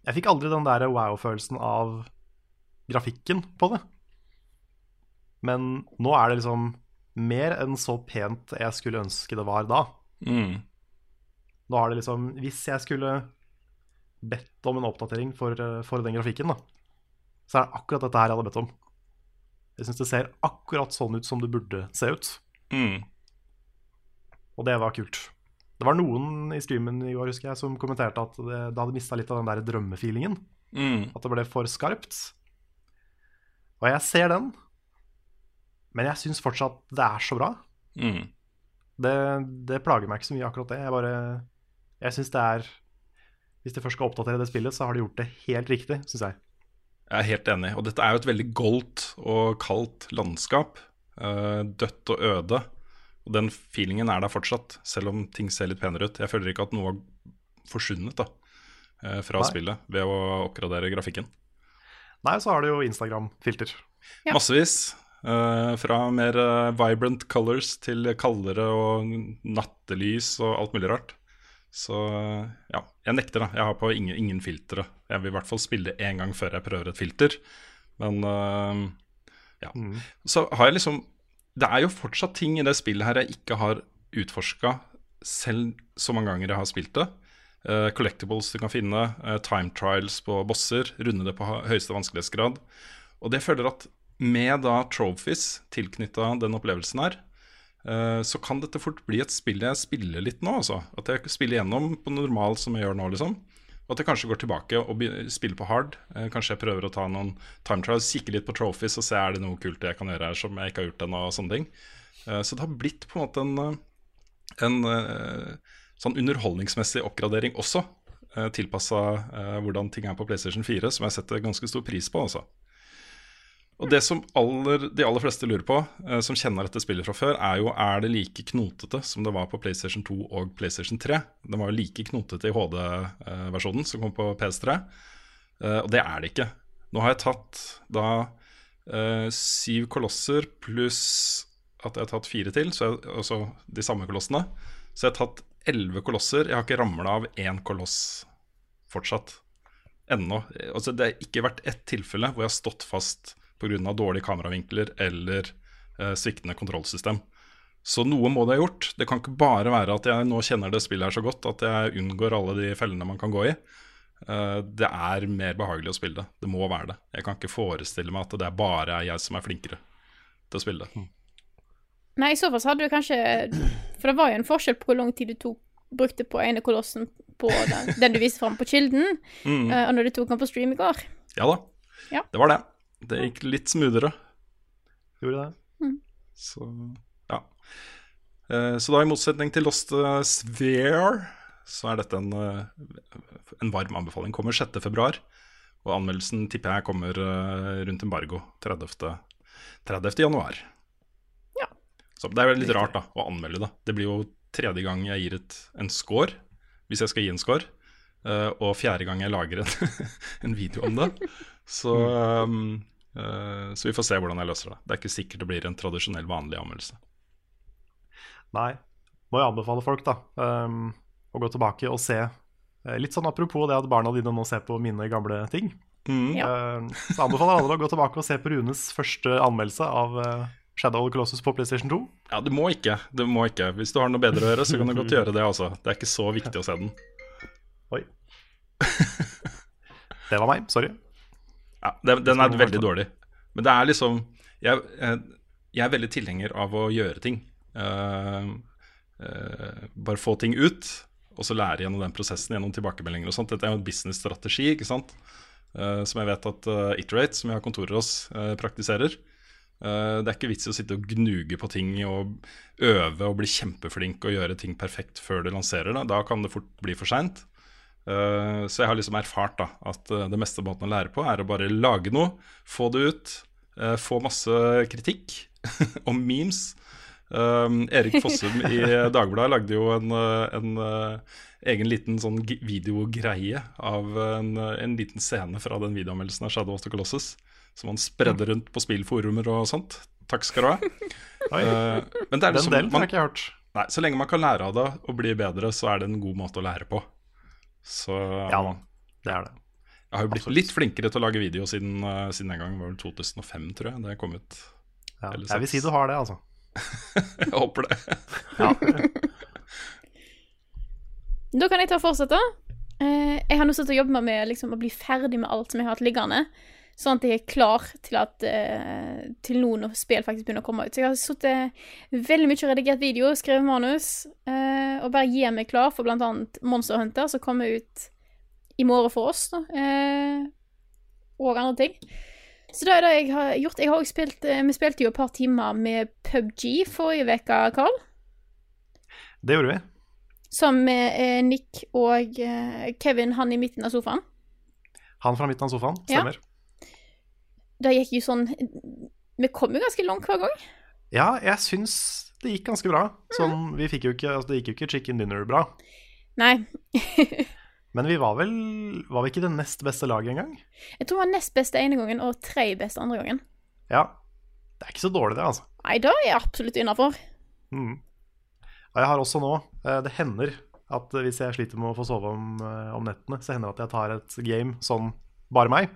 jeg fikk aldri den der wow-følelsen av grafikken på det. Men nå er det liksom mer enn så pent jeg skulle ønske det var da. Mm. Nå har det liksom Hvis jeg skulle bedt om en oppdatering for, for, den grafikken, da, så er det akkurat dette her jeg hadde bedt om. Jeg syns det ser akkurat sånn ut som det burde se ut. Mm. Og det var kult. Det var noen i streamen i går husker jeg, som kommenterte at det, det hadde mista litt av den der drømmefeelingen. Mm. At det ble for skarpt. Og jeg ser den, men jeg syns fortsatt det er så bra. Mm. Det, det, plager meg ikke så mye, akkurat det. Jeg bare Jeg syns det er Hvis de først skal oppdatere det spillet, så har de gjort det helt riktig, syns jeg. Jeg er helt enig. Og dette er jo et veldig goldt og kaldt landskap. Uh, dødt og øde. Og den feelingen er der fortsatt, selv om ting ser litt penere ut. Jeg føler ikke at noe har forsvunnet da, uh, fra Nei. spillet ved å oppgradere grafikken. Nei, så har du jo Instagram-filter. Ja. Massevis. Eh, fra mer eh, vibrant colors til kaldere og nattelys og alt mulig rart. Så eh, ja, jeg nekter, da. Jeg har på ingen, ingen filtre. Jeg vil i hvert fall spille det én gang før jeg prøver et filter. Men uh, ja. Så har jeg liksom Det er jo fortsatt ting i det spillet her jeg ikke har utforska selv så mange ganger jeg har spilt det. Uh, collectibles du kan finne, uh, time trials på bosser, runde det på høyeste vanskelighetsgrad. Og det føler at med da trophies tilknytta den opplevelsen her, eh, så kan dette fort bli et spill jeg spiller litt nå, altså. At jeg spiller gjennom på normal som jeg gjør nå, liksom. Og at jeg kanskje går tilbake og spiller på hard. Eh, kanskje jeg prøver å ta noen time trials, kikke litt på trophies og se er det noe kult jeg kan gjøre her som jeg ikke har gjort ennå, og sånne ting. Eh, så det har blitt på en måte en, en sånn underholdningsmessig oppgradering også. Tilpassa hvordan ting er på PlayStation 4, som jeg setter ganske stor pris på. Altså. Og det som aller, de aller fleste lurer på, eh, som kjenner dette spillet fra før, er jo er det like knotete som det var på PlayStation 2 og PlayStation 3. Den var jo like knotete i HD-versjonen som kom på PS3, eh, og det er det ikke. Nå har jeg tatt da eh, syv kolosser pluss at jeg har tatt fire til, altså de samme kolossene. Så jeg har tatt elleve kolosser. Jeg har ikke ramla av én koloss fortsatt. Ennå. Altså, det har ikke vært ett tilfelle hvor jeg har stått fast pga. dårlige kameravinkler eller eh, sviktende kontrollsystem. Så noe må det ha gjort. Det kan ikke bare være at jeg nå kjenner det spillet her så godt at jeg unngår alle de fellene man kan gå i. Eh, det er mer behagelig å spille det. Det må være det. Jeg kan ikke forestille meg at det er bare jeg som er flinkere til å spille det. Nei, i så fall så hadde du kanskje For det var jo en forskjell på hvor lang tid du tok, brukte på ene kolossen på den, den du viste fram på Kilden, Mm. uh, og når du tok den på stream i går. Ja da, Ja. det var det. Det gikk litt smoothere. Gjorde det. Så ja. Eh, Så da, i motsetning til Lost eh, Sphere, så er dette en, eh, en varm anbefaling. Kommer 6. februar, og anmeldelsen tipper jeg kommer rundt embargo 30. 30. januar. Ja. Så det er jo litt rart da, å anmelde det. Det blir jo tredje gang jeg gir et, en score, hvis jeg skal gi en score. eh, og fjerde gang jeg lager en, en video om det. Så, um, uh, så vi får se hvordan jeg løser det. Det er ikke sikkert det blir en tradisjonell, vanlig anmeldelse. Nei. Må jeg anbefale folk da um, å gå tilbake og se eh, Litt sånn apropos det at barna dine nå ser på mine gamle ting. Ja. Uh, så anbefaler alle å gå tilbake og se på Runes første anmeldelse av uh, Shadow of the Colossus på PlayStation 2. Ja, du må ikke. Du må ikke. Hvis du har noe bedre å gjøre, så kan du godt gjøre det. Altså. Det er ikke så viktig å se den. Oi. Det var meg. Sorry. Ja, den, den er veldig dårlig. Men det er liksom Jeg, jeg, jeg er veldig tilhenger av å gjøre ting. Uh, uh, bare få ting ut, og så lære gjennom den prosessen gjennom tilbakemeldinger og sånt. Dette er jo en businessstrategi, ikke sant. Uh, som jeg vet at eh, Iterate, som jeg har kontorer hos, eh, praktiserer. Eh, det er ikke vits i å sitte og gnuge på ting og øve og bli kjempeflink og gjøre ting perfekt før du lanserer det. Da kan det fort bli for seint. Eh, så jeg har liksom erfart da, at eh, det meste måten å lære på er å bare lage noe, få det ut, uh, få masse kritikk og memes. Um, Erik Fossum i Dagbladet lagde jo en, en egen liten sånn videogreie av en, en liten scene fra den videoanmeldelsen av Shadow of the Colossus. Som han spredde rundt på spillforumer og sånt. Takk skal du ha. Eh, men det er Den liksom, delen man, har ikke jeg hørt. Nei, Så lenge man kan lære av det og bli bedre, så er det en god måte å lære på. Så Ja da, det er det. jeg har jo blitt litt flinkere til å lage video siden, eh, siden en gang. Det var vel 2005, tror jeg. Det jeg kom ut. Ja. Jeg vil si du har det, altså. Jeg håper det. Ja. Da kan jeg ta og fortsette. Eh, jeg har nå sittet og jobba med liksom, å bli ferdig med alt som jeg har hatt liggende. Sånn at jeg er klar til at eh, Til nå når spill faktisk begynner å komme ut. Så jeg har sittet veldig mye og redigert video, skrevet manus, eh, og bare gir meg klar for annet Monster Hunter, som kommer ut i morgen for oss, da. Eh, og andre ting. Så det er det jeg har gjort. Jeg har også spilt eh, Vi spilte jo et par timer med PubG forrige uke, Carl. Det gjorde vi. Sammen med eh, Nick og eh, Kevin, han i midten av sofaen. Han fra midten av sofaen, Ja. Det gikk jo sånn Vi kom jo ganske langt hver gang. Ja, jeg syns det gikk ganske bra. Sånn, vi fikk jo ikke, altså, det gikk jo ikke chicken dinner bra. Nei. Men vi var vel Var vi ikke det nest beste laget engang? Jeg tror det var nest beste ene gangen og tre beste andre gangen. Ja. Det er ikke så dårlig, det, altså. Nei, da er jeg absolutt innafor. Mm. Jeg har også nå eh, Det hender at hvis jeg sliter med å få sove om, eh, om nettene, så hender det at jeg tar et game sånn bare meg.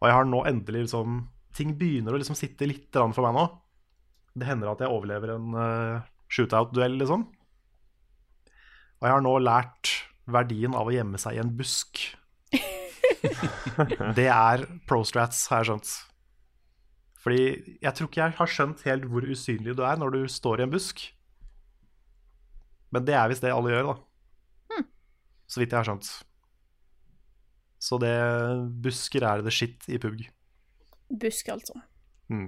Og jeg har nå endelig liksom Ting begynner å liksom sitte litt for meg nå. Det hender at jeg overlever en uh, shootout-duell, liksom. Og jeg har nå lært verdien av å gjemme seg i en busk. det er prostrats, har jeg skjønt. Fordi jeg tror ikke jeg har skjønt helt hvor usynlig du er når du står i en busk. Men det er visst det alle gjør, da. Så vidt jeg har skjønt. Så det busker er the shit i pugg. Busk, altså. Mm.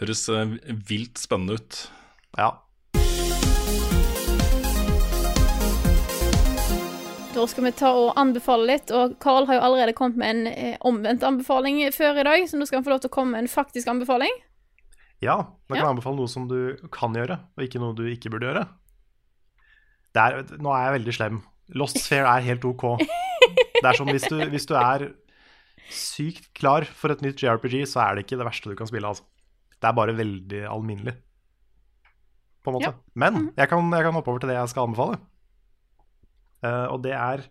Høres eh, vilt spennende ut. Ja. Da skal vi ta og anbefale litt, og Carl har jo allerede kommet med en eh, omvendt anbefaling før i dag, så nå skal han få lov til å komme med en faktisk anbefaling. Ja, da kan Ja. jeg anbefale noe som du kan gjøre, og ikke noe du ikke burde gjøre. Det er, nå er jeg veldig slem. Lost Sphere er helt ok. Det er sånn hvis du, hvis du er sykt klar for et nytt JRPG, så er det ikke det verste du kan spille. Altså. Det er bare veldig alminnelig, på en måte. Ja. Men jeg kan, jeg kan hoppe over til det jeg skal anbefale. Uh, og det er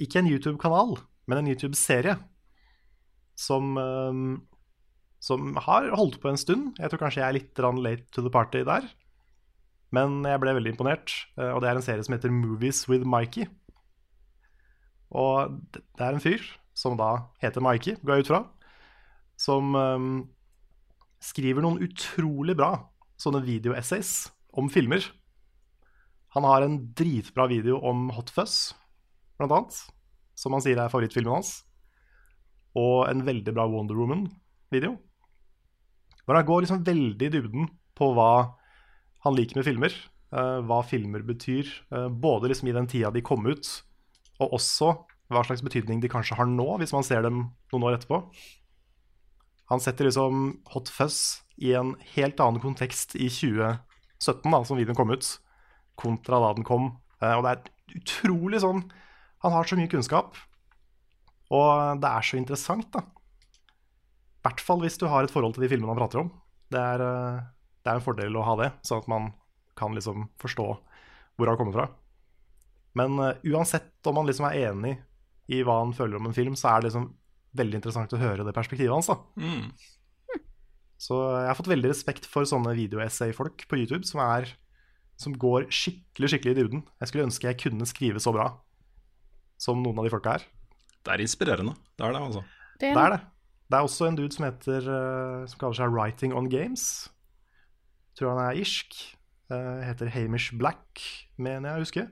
ikke en YouTube-kanal, men en YouTube-serie som, uh, som har holdt på en stund. Jeg tror kanskje jeg er litt late to the party der. Men jeg ble veldig imponert, eh, og det er en serie som heter Movies with Mikey. Og det er en fyr som da heter Mikey, går jeg ut fra, som um, skriver noen utrolig bra sånne video-essays om filmer. Han har en dritbra video om Hot Fuzz, blant annet, som han sier er favorittfilmen hans. Og en veldig bra Wonder Woman-video. Hvor han går liksom veldig i dybden på hva han liker med filmer. Uh, hva filmer betyr. uh, både liksom i den tida de kom ut, og også hva slags betydning de kanskje har nå, hvis man ser dem noen år etterpå. Han setter liksom Hot Fuzz i en helt annen kontekst i 2017, da, som videoen kom ut, kontra da den kom. Eh, og det er utrolig sånn Han har så mye kunnskap, og det er så interessant, da. I hvert fall hvis du har et forhold til de filmene han prater om. Det er, eh, det er en fordel å ha det, sånn at man kan liksom forstå hvor han kommer fra. Men eh, uansett om man liksom er enig i hva han føler om en film, så er det liksom veldig interessant å høre det perspektivet hans. da. Mm. Så jeg har fått veldig respekt for sånne videoessay-folk på YouTube som, er, som går skikkelig skikkelig i duden. Jeg skulle ønske jeg kunne skrive så bra som noen av de folka her. Det er inspirerende. Det er det, altså. Det Det er det. Det er også en dude som heter eh, Som kaller seg Writing on Games. Tror han er irsk. Eh, heter Hamish Black, mener jeg å huske.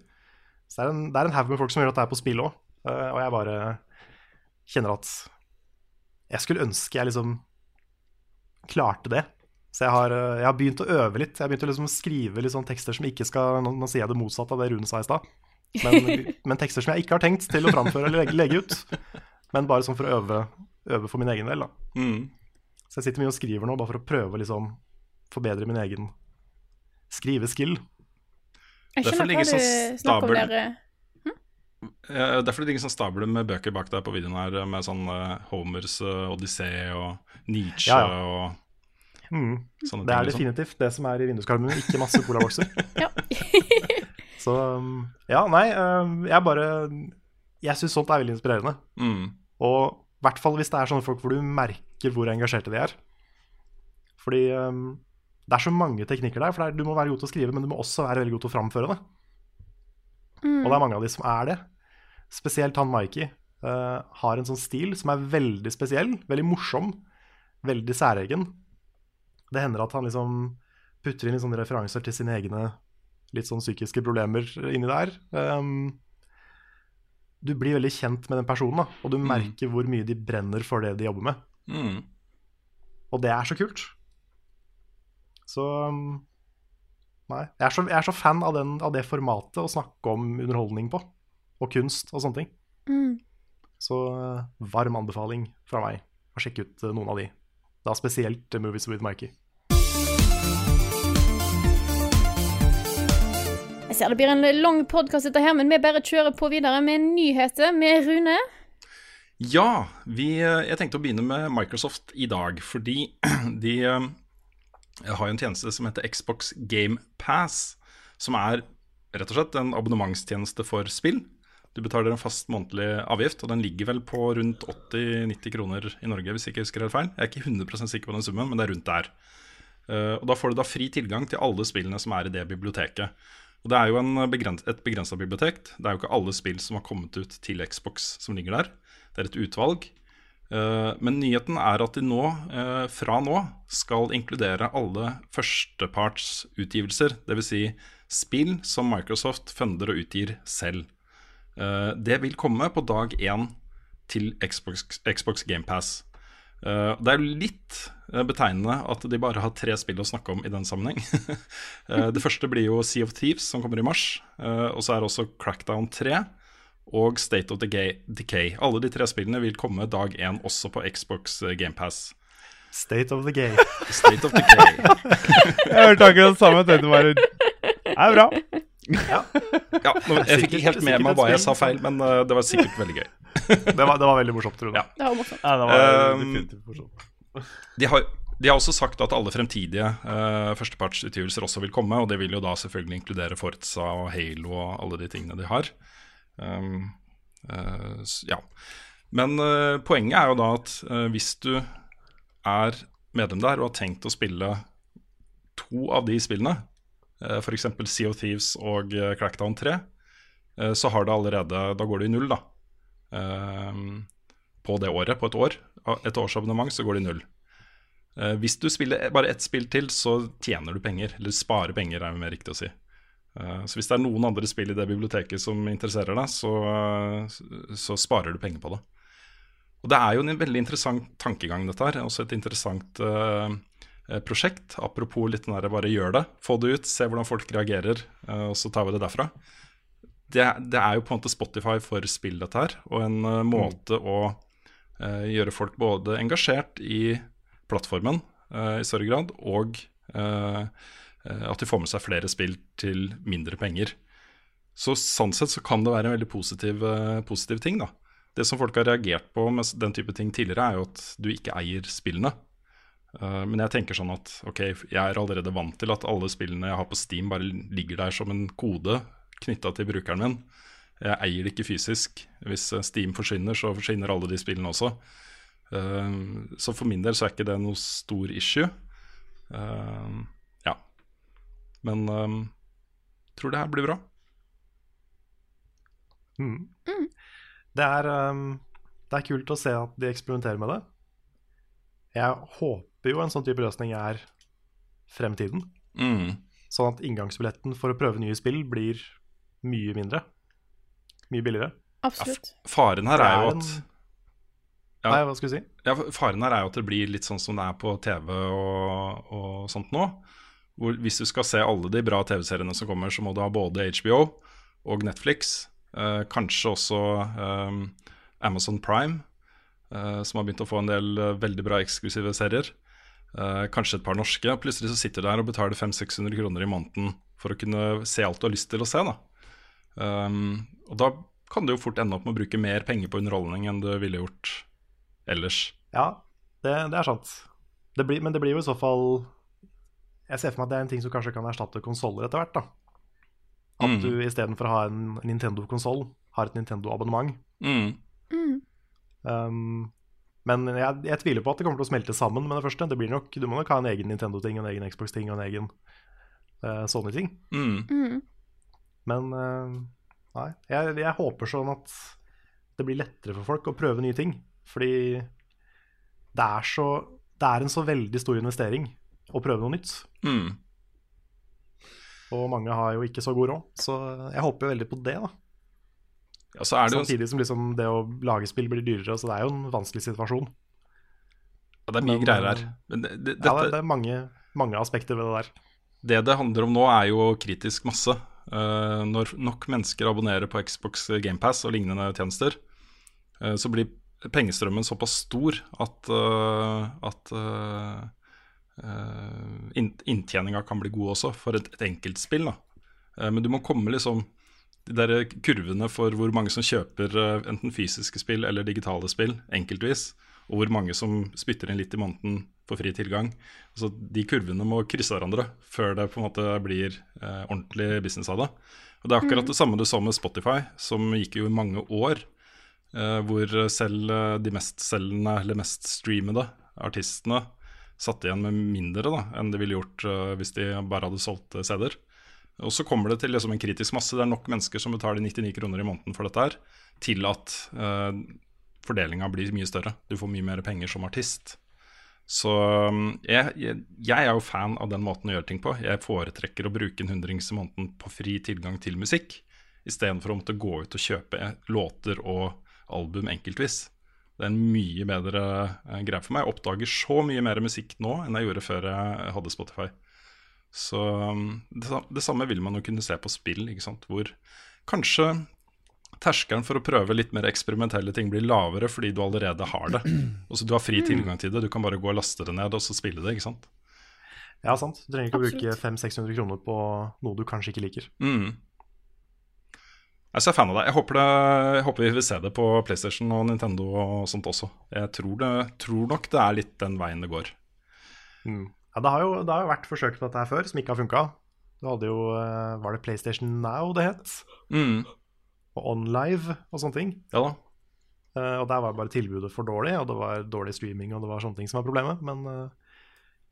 Så det er en, det er en haug med folk som gjør at det er på spill òg. og jeg bare kjenner at Jeg skulle ønske jeg liksom klarte det. Så jeg har, eh, jeg har begynt å øve litt. Jeg har begynt å liksom skrive litt sånn tekster som ikke skal Nå, nå sier jeg det motsatte av det Rune sa i stad. Men, men tekster som jeg ikke har tenkt til å framføre eller legge, legge ut. Men bare sånn for å øve, øve for min egen del. da. Mm. Så jeg sitter mye og skriver nå bare for å prøve å liksom forbedre min egen skriveskill. Jeg Derfor skjønner ligger hva sånn du snakker om der. Hm? Ja, Derfor ligger sånn stabel med bøker bak deg på videoen her, med sånn eh, Homers uh, Odyssé og Nietzsche Ja, ja. og Mm. sånne Det er ting. Liksom. definitivt det som er i vinduskarmen ikke masse colabokser. Ja. Så um, ja, nei, um, jeg bare Jeg syns sånt er veldig inspirerende. Mm. Og i hvert fall hvis det er sånne folk hvor du merker hvor engasjerte de er. Fordi um, det er så mange teknikker der. For det er, du må være god til å skrive, men du må også være veldig god til å framføre det. Og det er mange av de som er det. Spesielt han Mikey uh, har en sånn stil som er veldig spesiell, veldig morsom, veldig særegen. Det hender at han liksom putter inn litt sånne referanser til sine egne litt sånn psykiske problemer inni der. Um, du blir veldig kjent med den personen, da, og du merker hvor mye de brenner for det de jobber med. Mm. Og det er så kult. Så um, Nei. Jeg er så, jeg er så fan av, den, av det formatet å snakke om underholdning på. Og kunst og sånne ting. Mm. Så uh, varm anbefaling fra meg å sjekke ut uh, noen av de. Da spesielt uh, Movies with Mikey. Jeg ser det blir en lang podkast dette her, men vi bare kjører på videre med nyheter med Rune. Ja, vi, eh, jeg tenkte å begynne med Microsoft i dag, fordi de eh, har jo en tjeneste som heter Xbox Game Pass, som er rett og slett en abonnementstjeneste for spill. Du betaler en fast månedlig avgift, og den ligger vel på rundt 80-90 kroner i Norge, hvis jeg ikke husker helt feil. Jeg er ikke 100% sikker på den summen, men det er rundt der. Eh, og Da får du da fri tilgang til alle spillene som er i det biblioteket. Og Det er jo en begrens et begrensa bibliotek. Det er jo ikke alle spill som har kommet ut til Xbox som ligger der. Det er et utvalg. Eh, Men nyheten er at de nå, eh, fra nå, skal inkludere alle førstepartsutgivelser. Dvs. Si spill som Microsoft funder og utgir selv. Eh, Det vil komme på dag én til Xbox, Xbox GamePass. Det er jo litt betegnende at de bare har tre spill å snakke om i den sammenheng. det første blir jo Sea of Thieves, som kommer i mars. og så er det også Crackdown 3 og State of Decay. Decay. Alle de tre spillene vil komme dag én også på Xbox GamePass. State of the gay. State of Decay. Jeg hørte akkurat det samme. Jeg Det er bra. Ja, nå, jeg fikk ikke helt med meg hva jeg sa feil, men det var sikkert veldig gøy. det, var, det var veldig morsomt, Rune. Ja. Det var morsomt. Ja, det var Um, definitivt morsomt. De har, de har også sagt at alle fremtidige uh, førstepartsutgivelser også vil komme, og det vil jo da selvfølgelig inkludere Forza og Halo og alle de tingene de har. Um, uh, ja. Men uh, poenget er jo da at uh, hvis du er medlem der og har tenkt å spille to av de spillene, uh, f.eks. Sea of Thieves og Crackdown 3, uh, så har det allerede Da går det i null, da. Um, på det året, på et år. Et årsabonnement, så går det i null. Hvis du spiller bare ett spill til, så tjener du penger. Eller sparer penger, er det mer riktig å si. Eh, så hvis det er noen andre spill i det biblioteket som interesserer deg, så, eh, så sparer du penger på det. Og det er jo en veldig interessant tankegang, dette her. Også et interessant eh, prosjekt. Apropos litt den der bare gjør det. Få det ut, se hvordan folk reagerer, uh, og så tar vi det derfra. Det, det er jo på en måte Spotify for spill, dette her. Og en uh, måte å eh, gjøre folk både engasjert i plattformen i større grad, og eh, at de får med seg flere spill til mindre penger. Så sånn sett så kan det være en veldig positiv, eh, positiv ting, da. Det som folk har reagert på med den type ting tidligere, er jo at du ikke eier spillene. Uh, men jeg tenker sånn at ok, jeg er allerede vant til at alle spillene jeg har på Steam, bare ligger der som en kode knytta til brukeren min. Jeg eier det ikke fysisk. Hvis eh, Steam forsvinner, så forsvinner alle de spillene også. Uh, så for min del så er ikke det noe stor issue. Eh, ja. Men um, tror det her blir bra. Mm. Det, er, um, det er kult å se at de eksperimenterer med det. Jeg håper jo en sånn type løsning er fremtiden. Mm. Sånn at inngangsbilletten for å prøve nye spill blir mye mindre. Mye billigere. Absolutt. Faren her er, er jo en- at Ja. Nei, hva skal du si? Ja, Faren her er jo at det blir litt sånn som det er på TV og, og sånt nå. Hvor hvis du skal se alle de bra TV-seriene som kommer, så må du ha både HBO og Netflix. Eh, kanskje også eh, Amazon Prime, eh, som har begynt å få en del eh, veldig bra eksklusive serier. Eh, kanskje et par norske. Plutselig så sitter du der og betaler 500-600 kroner i måneden for å kunne se alt du har lyst til å se. da. Um, og da kan du jo fort ende opp med å bruke mer penger på underholdning enn du ville gjort ellers. Ja, det, det er sant. Det blir, men det blir jo i så fall Jeg ser for meg at det er en ting som kanskje kan erstatte konsoller etter hvert. da. At Mm. du istedenfor å ha en Nintendo-konsoll, har et Nintendo-abonnement. Mm. Mm. Um, men jeg, jeg tviler på at det kommer til å smelte sammen med det første. Det blir nok, Du må nok ha en egen Nintendo-ting, en egen Xbox-ting og en egen uh, Sony-ting. Mm. Mm. Men uh, nei, jeg, jeg håper sånn at det blir lettere for folk å prøve nye ting. Fordi det er, så, det er en så veldig stor investering å prøve noe nytt. Mm. Og mange har jo ikke så god råd, så jeg håper jo veldig på det. da Ja, så er det jo Samtidig som liksom det å lage spill blir dyrere, så det er jo en vanskelig situasjon. ja, det er mye Men, greier her. eh, Men det, det, Ja, det, er mange, mange aspekter ved det der. det det handler om nå, er jo kritisk masse. Uh, når nok mennesker abonnerer på Xbox GamePass og lignende tjenester, uh, så blir pengestrømmen såpass stor at, uh, at inntjeninga kan bli god også, for et, et enkeltspill. da. Eh, men du må komme liksom de der kurvene for hvor mange som kjøper eh, enten fysiske spill eller digitale spill enkeltvis, og hvor mange som spytter inn litt i måneden for fri tilgang. Altså, de kurvene må krysse hverandre før det på en måte blir eh, ordentlig business av det. Og Det er akkurat det samme du så med Spotify, som gikk jo i mange år. eh, hvor selv de de mestselgende eller mest streamede artistene satt igjen med mindre da, enn de ville gjort uh, hvis de bare hadde solgt uh, CD-er. Og så kommer det til liksom en kritisk masse. Det er nok mennesker som betaler 99 kroner i måneden for dette her, til at uh, fordelinga blir mye større. Du får mye mer penger som artist. Så jeg, jeg, jeg er jo fan av den måten å gjøre ting på. Jeg foretrekker å bruke en hundrings i måneden på fri tilgang til musikk, istedenfor å måtte gå ut og kjøpe låter og album enkeltvis. Det er en mye bedre eh, greie for meg. Jeg oppdager så mye mer musikk nå enn jeg gjorde før jeg hadde Spotify. Så um, det, det samme vil man jo kunne se på spill, ikke sant? hvor kanskje terskelen for å prøve litt mer eksperimentelle ting blir lavere fordi du allerede har det. Altså Du har fri tilgang til det, du kan bare gå og laste det ned og så spille det. ikke sant? Ja, sant. Du trenger ikke å bruke 500-600 kroner på noe du kanskje ikke liker. Mm. Jeg er fan av det. Jeg håper, det, jeg håper vi vil se det på PlayStation og Nintendo og sånt også. Jeg tror, det, tror nok det er litt den veien det går. Mm. Ja, det har, jo, det har jo vært forsøk på dette her før, som ikke har funka. Du hadde jo eh, Var det PlayStation Now det het? Mm. Og OnLive og sånne ting. Ja da. Uh, og der var bare tilbudet for dårlig, og det var dårlig streaming, og det var sånne ting som var problemet. Men uh,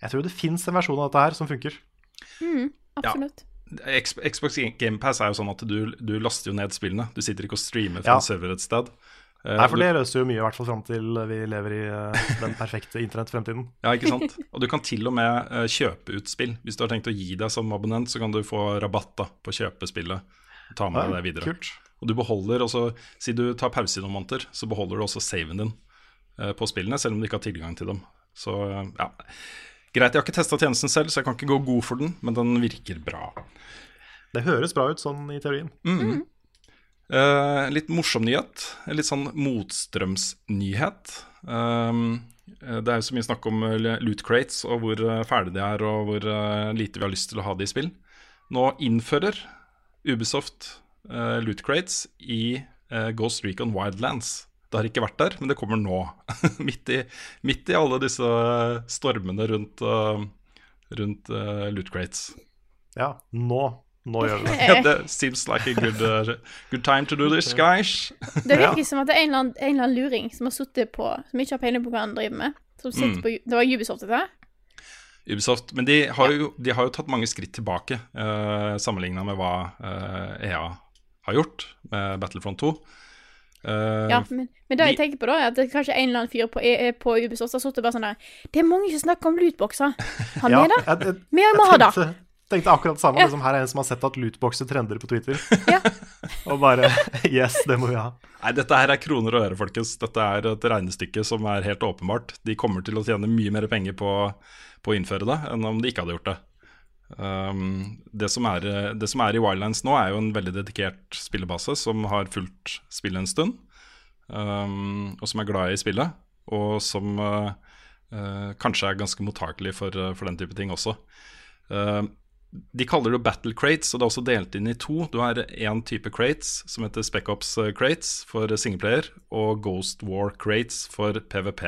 jeg tror det fins en versjon av dette her som funker. Mm, absolutt. X- Xbox GamePass er jo sånn at du, du laster jo ned spillene. Du sitter ikke og streamer fra Ja. en server et sted. Eh, Nei, for du- det løser jo mye, i hvert fall fram til vi lever i eh, den perfekte internettfremtiden. Ja, ikke sant? Og du kan til og med eh, kjøpe ut spill. Hvis du har tenkt å gi deg som abonnent, så kan du få rabatt da, på å kjøpe spillet. Ta med deg det videre. kult. Og du beholder også, Si du tar pause i noen måneder, så beholder du også saven din på spillene, selv om du ikke har tilgang til dem. Så ja. Greit, jeg har ikke testa tjenesten selv, så jeg kan ikke gå god for den, men den virker bra. Det høres bra ut sånn i teorien. Mm. Mm. Uh, litt morsom nyhet. Litt sånn motstrømsnyhet. Um, det er jo så mye snakk om eh, loot crates og hvor eh, fæle de er, og hvor lite vi har lyst til å ha de i spill. Nå innfører Ubisoft uh, loot crates i uh, Ghost Recon Wildlands. Det har ikke vært der, men det kommer nå. midt, i, midt i alle disse stormene rundt, uh, rundt uh, loot crates. Ja, nå. Nå gjør det det. That seems like a good, uh, good time to do this, guys. Det virker som at det er en eller annen, en eller annen luring som har sittet på Som ikke har peiling på hva han driver med. Som sitter Mm. på, det var Ubisoft, dette? Ubisoft. Men de har, jo, de har jo tatt mange skritt tilbake, uh, sammenligna med hva eh, EA har gjort med Battlefront 2. Eh, Ja, men, men det jeg tenker på da, er at det er kanskje en eller annen fyr på, er, er på Ubisoft har sittet bare sånn der Det er mange som snakker om lootboxer. Han Ja, det? jeg, jeg, Vi må ha det. tenkte, tenkte akkurat det samme. Ja. Liksom, her er en som har sett at lootboxer trender på Twitter. Ja. og bare Yes, det må vi ha. Nei, dette her er kroner og øre, folkens. Dette er et regnestykke som er helt åpenbart. De kommer til å tjene mye mer penger på, på å innføre det enn om de ikke hadde gjort det. Um, det, som er, det som er i Wildlands nå, er jo en veldig dedikert spillebase som har fulgt spillet en stund. Um, og som er glad i spillet, og som uh, uh, kanskje er ganske mottakelig for, uh, for den type ting også. Uh, de kaller det battle crates, og det er også delt inn i to. Du har én type crates som heter Spec-Ops eh, crates for singleplayer, og Ghost War crates for PVP.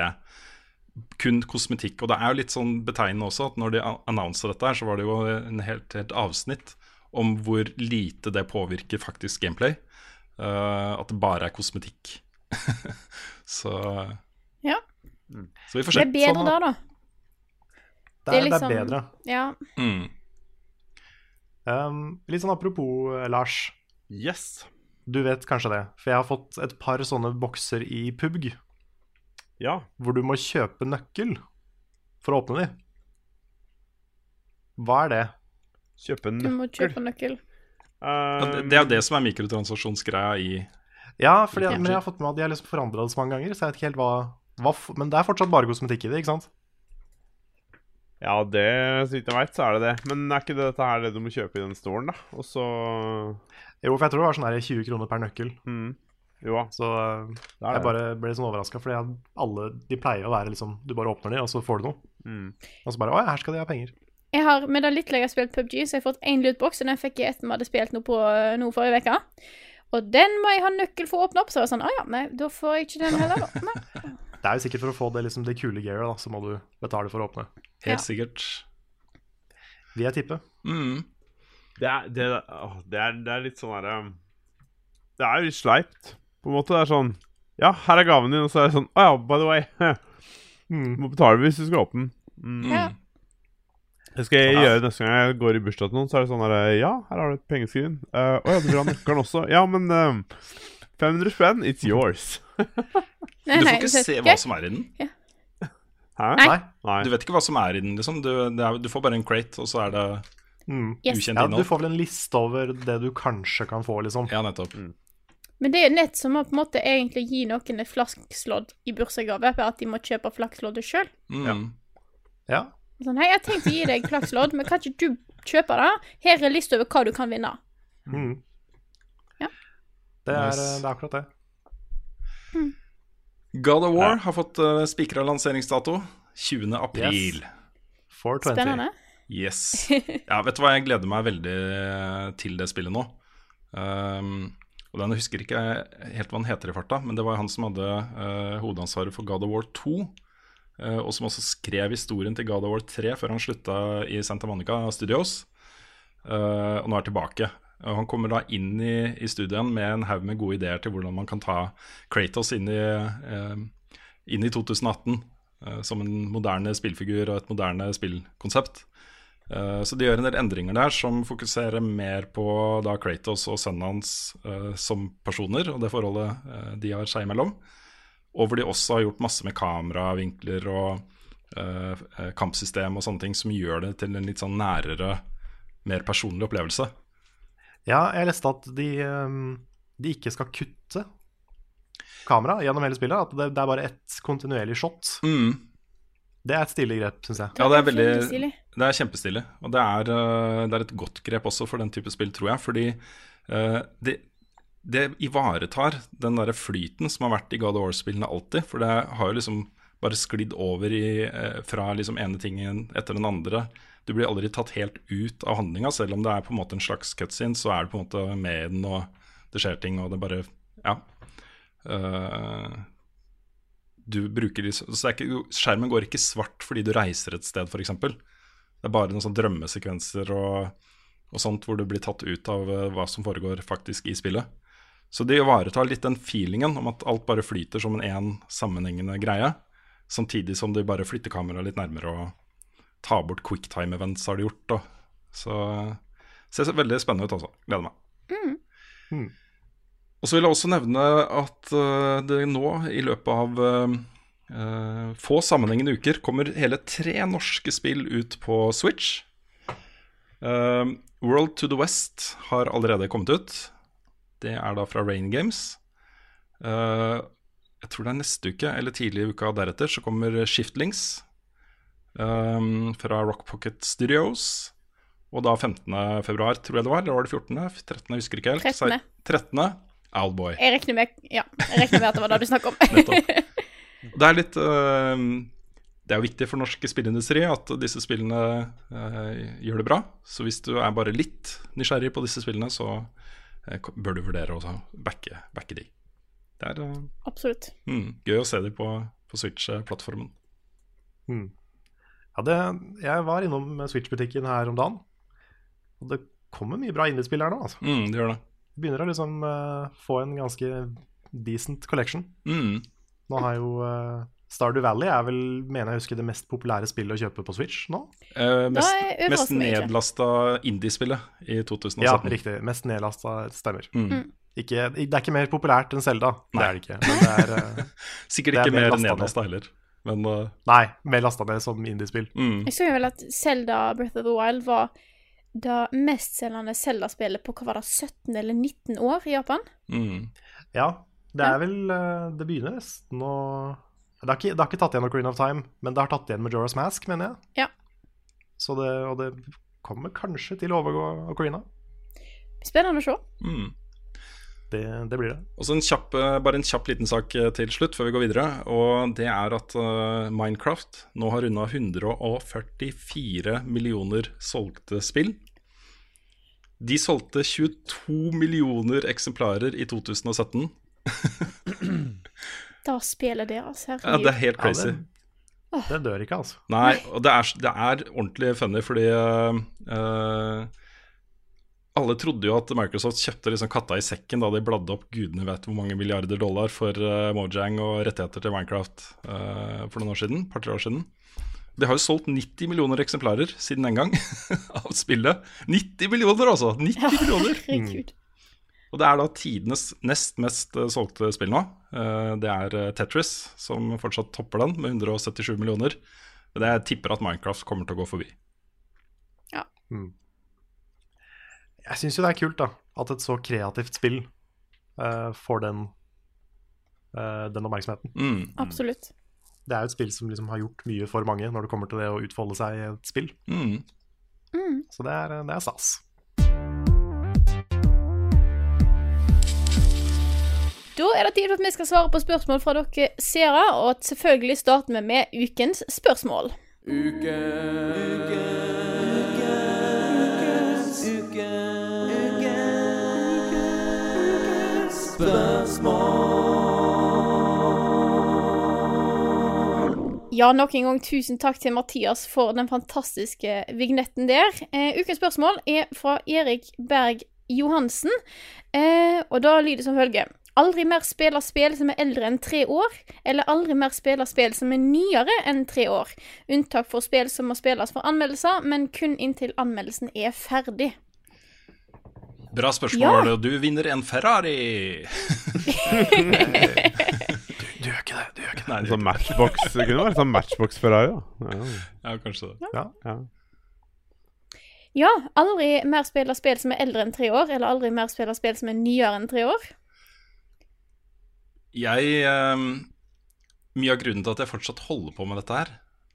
Kun kosmetikk. Og det er jo litt sånn betegnende også at når de annonser dette her, så var det jo en helt, helt avsnitt om hvor lite det påvirker faktisk gameplay. Uh, at det bare er kosmetikk. så, Ja. så vi får Det er bedre Sånn, da, da. Det Det er er, liksom- det er bedre. Ja. Mm. Um, litt sånn apropos eh, Lars. Yes. Du vet kanskje det, for jeg har fått et par sånne bokser i PUBG Ja. hvor du må kjøpe nøkkel for å åpne de. Hva er det? Kjøpe nøkkel. Du må kjøpe nøkkel. Ja, det, det er jo det som er mikrotransaksjonsgreia i Ja, fordi, men jeg har fått med at de har liksom forandra det så mange ganger, så jeg vet ikke helt hva, hva Men det er fortsatt bare kosmetikk i det, ikke sant? Ja, det, så vidt jeg veit, så er det det. Men er ikke dette her det du må kjøpe i den storen, da? Og så Jo, for jeg tror det var sånn her 20 kroner per nøkkel. mm, Jo da. Så eh, Det er jeg bare ble sånn overraska, fordi alle de pleier å være liksom Du bare åpner de, og så får du noe. Mm. Og så bare Å ja, her skal de ha penger. Jeg har, Med det litt jeg har spilt PubG, så jeg har fått én lootbox, og den fikk jeg etter vi hadde spilt noe på eh, noe forrige uke. Og den må jeg ha nøkkel for å åpne opp. Så jeg var sånn, å ja, nei, da får jeg ikke den heller, da. Nei. Det er jo sikkert for å få det, liksom, det kule gearet, da, så må du betale for å åpne. Helt Ja. sikkert. Vil jeg tippe. Mm. Det er, det, å, det er, det er litt sånn herre Det er jo litt sleipt, på en måte. Det er sånn Ja, her er gaven din, og så er det sånn Å ja, by the way. mm. må betale hvis du skal åpne den. Mm. Ja. Det skal jeg gjøre neste gang jeg går i bursdag til noen. Så er det sånn her Ja, her har du et pengeskrin. Å uh, oh, ja, du vil ha nøkkelen også? Ja, men uh, 500 spenn, it's yours. Nei, Du får ikke se hva som er i den. Hæ? Nei. Nei. Du vet ikke hva som er i den, liksom. Du, det er, du får bare en crate, og så er det Mm. Yes. ukjent Ja, du får vel en liste over det du kanskje kan få, liksom. Ja, nettopp. Men det er nett som å på en måte egentlig gi noen et flakslodd i bursdagsgave, på at de må kjøpe flaksloddet sjøl. Mm. Ja. Sånn, hei, jeg har tenkt å gi deg flakslodd, men kan ikke du kjøpe det? Her er en liste over hva du kan vinne. Mm. Ja. Det, er, det er akkurat det. God of War har fått uh, spikra lanseringsdato. 20. april. Yes. 420. Spennende. Yes. Ja, vet du hva, jeg gleder meg veldig eh, til det spillet nå. Um, og den husker ikke helt hva han heter i farta, men det var han som hadde uh, hovedansvaret for God of War 2. Uh, og som også skrev historien til God of War 3 før han slutta i Santa Monica Studios. Uh, og nå er tilbake. Og han kommer da inn i, i studien med en haug med gode ideer til hvordan man kan ta Kratos inn i, eh, inn i 2018 eh, som en moderne spillfigur og et moderne spillkonsept. Eh, Så de gjør en del endringer der som fokuserer mer på da Kratos og sønnen hans eh, som personer, og det forholdet eh, de har seg imellom. Og hvor de også har gjort masse med kameravinkler og kampsystem og sånne ting som gjør det til en litt sånn nærere, mer personlig opplevelse. Ja, jeg leste at de, um, de ikke skal kutte kamera gjennom hele spillet. At det, det er bare ett kontinuerlig shot. Mm. Det er et stilig grep, syns jeg. Ja, det er veldig. Det er kjempestilig. Og det er, eh, det er et godt grep også for den type spill, tror jeg. Fordi eh, det, det ivaretar den derre flyten som har vært i God of War-spillene alltid. For det har jo liksom bare sklidd over i, eh, fra liksom ene tingen etter den andre. Du blir aldri tatt helt ut av handlinga, selv om det er på en måte en slags cutscene, så er det på en måte med i den, og det skjer ting, og det bare Ja. Eh, du bruker de, så er ikke, Skjermen går ikke svart fordi du reiser et sted, f.eks. Det er bare noen sånne drømmesekvenser og, og sånt hvor du blir tatt ut av eh, hva som foregår faktisk i spillet. Så de ivaretar litt den feelingen om at alt bare flyter som en én sammenhengende greie. Samtidig som de bare flytter kameraet litt nærmere og tar bort quicktime events, har de gjort. Da. Så det ser veldig spennende ut, altså. Gleder meg. Mm. Og så vil jeg også nevne at eh, det nå, i løpet av eh, få sammenhengende uker, kommer hele tre norske spill ut på Switch. Uh, World to the West har allerede kommet ut. Det er da fra Rain Games. Uh, jeg tror det er neste uke, eller tidlig i uka deretter, så kommer Shiftlings um, fra Rock Pocket Studios. Og da 15. februar, tror jeg det var. Eller var det 14.? 13. Jeg husker ikke helt. 13.. 13. Owlboy. Jeg regner med, ja, jeg regner med at det var det du snakket om. Nettopp. Det er litt uh, Det er jo viktig for norsk spillindustri at disse spillene uh, gjør det bra. Så hvis du er bare litt nysgjerrig på disse spillene, så uh, bør du vurdere å backe, backe de. Det er Absolutt. mm, gøy å se de på, på Switch-plattformen. Mm. Ja, det, jeg var innom Switch-butikken her om dagen, og det kommer mye bra indiespill her nå. Altså. Mm, det gjør det. Begynner å liksom uh, få en ganske decent collection. Mm. Nå har jo uh, Stardew Valley er vel, mener jeg husker, det mest populære spillet å kjøpe på Switch nå. Eh, mest overrasker mest nedlasta indiespillet i 2017. Ja, riktig. Mest nedlasta stemmer. Mm. Ikke, det er ikke mer populært enn Selda, det er det ikke. Men det er, eh, Sikkert Det er ikke mer mer nedlasta heller. Men uh... nei, mer lasta ned som indiespill. mm. Jeg så vel at Zelda Breath of the Wild var det mestselgende Zelda-spillet på hva var det, 17 eller 19 år i Japan. Mm. Ja, det er vel eh, Det begynner nesten å det har, ikke, det har ikke tatt igjen Ocarina of Time, men det har tatt igjen Majora's Mask, mener jeg. Ja. Så det, og det kommer kanskje til å overgå Ocarina. Spennende å se. Mm. Det, det blir det. Og så en kjapp, eh, bare en kjapp liten sak eh, til slutt før vi går videre. Og det er at eh, Minecraft nå har runda 144 millioner solgte spill. De solgte 22 millioner eksemplarer i 2017. Da spiller deres, Ja, herregud. det er helt Ja, crazy. det, det dør ikke, altså. Nei, og det er, det er ordentlig funny, fordi uh, eh, alle trodde jo at Microsoft kjøpte liksom katta i sekken da de bladde opp gudene vet hvor mange milliarder dollar for eh, Mojang og rettigheter til Minecraft uh, for noen år siden. par-tre år siden. De har jo solgt 90 millioner eksemplarer siden den gang av spillet. 90 millioner, altså! 90 millioner! Herregud. Og det er da tidenes nest mest eh, solgte spill nå. Eh, Det er Tetris som fortsatt topper den, med 177 millioner. Men det jeg tipper at Minecraft kommer til å gå forbi. Jeg syns jo det er kult da at et så kreativt spill uh, får den, uh, den oppmerksomheten. Mm. Absolutt. Det er jo et spill som liksom har gjort mye for mange når det kommer til det å utfolde seg i et spill. Mm. Mm. Så det er, det er stas. Da er det tid for at vi skal svare på spørsmål fra dere seere, og selvfølgelig starter vi med ukens spørsmål. Ja, nok en gang tusen takk til Mathias for den fantastiske vignetten der. Eh, ukens spørsmål er fra Erik Berg Johansen, eh, og da lyder det som følger. Aldri mer spille spill som er eldre enn tre år, eller aldri mer spille spill som er nyere enn tre år. Unntak for spill som må spilles for anmeldelser, men kun inntil anmeldelsen er ferdig. Bra spørsmål. Du vinner en Ferrari! Du gjør ikke det. du gjør ikke det. Nei, det Sånn matchbox Det kunne vært sånn matchbox Ferrari, da. Ja. ja, kanskje det. ja. Ja, aldri mer spille spill som er eldre enn tre år, eller aldri mer spille spill som er nyere enn tre år. Jeg ehm, Mye av grunnen til at jeg fortsatt holder på med dette her,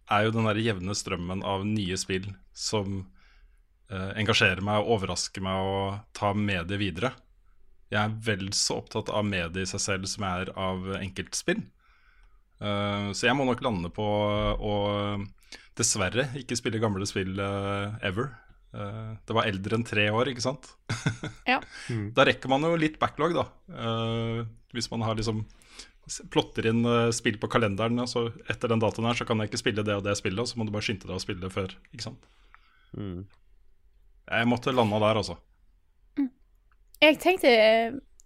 er jo den der jevne strømmen av nye spill som eh, engasjerer meg og overraske meg og ta mediet videre. Jeg er vel så opptatt av mediet i seg selv som jeg er av enkeltspill. Eh, så jeg må nok lande på å dessverre ikke spille gamle spill eh, ever. Eh, det var eldre enn tre år, ikke sant? Ja. Da rekker man jo litt backlog, da. Eh, hvis man har liksom plotter inn spill på kalenderen, og så etter den datoen her så kan jeg ikke spille det og det spillet, og så må du bare skynde deg å spille det før. Ikke sant? Mm. Jeg måtte lande der, altså. Jeg tenkte,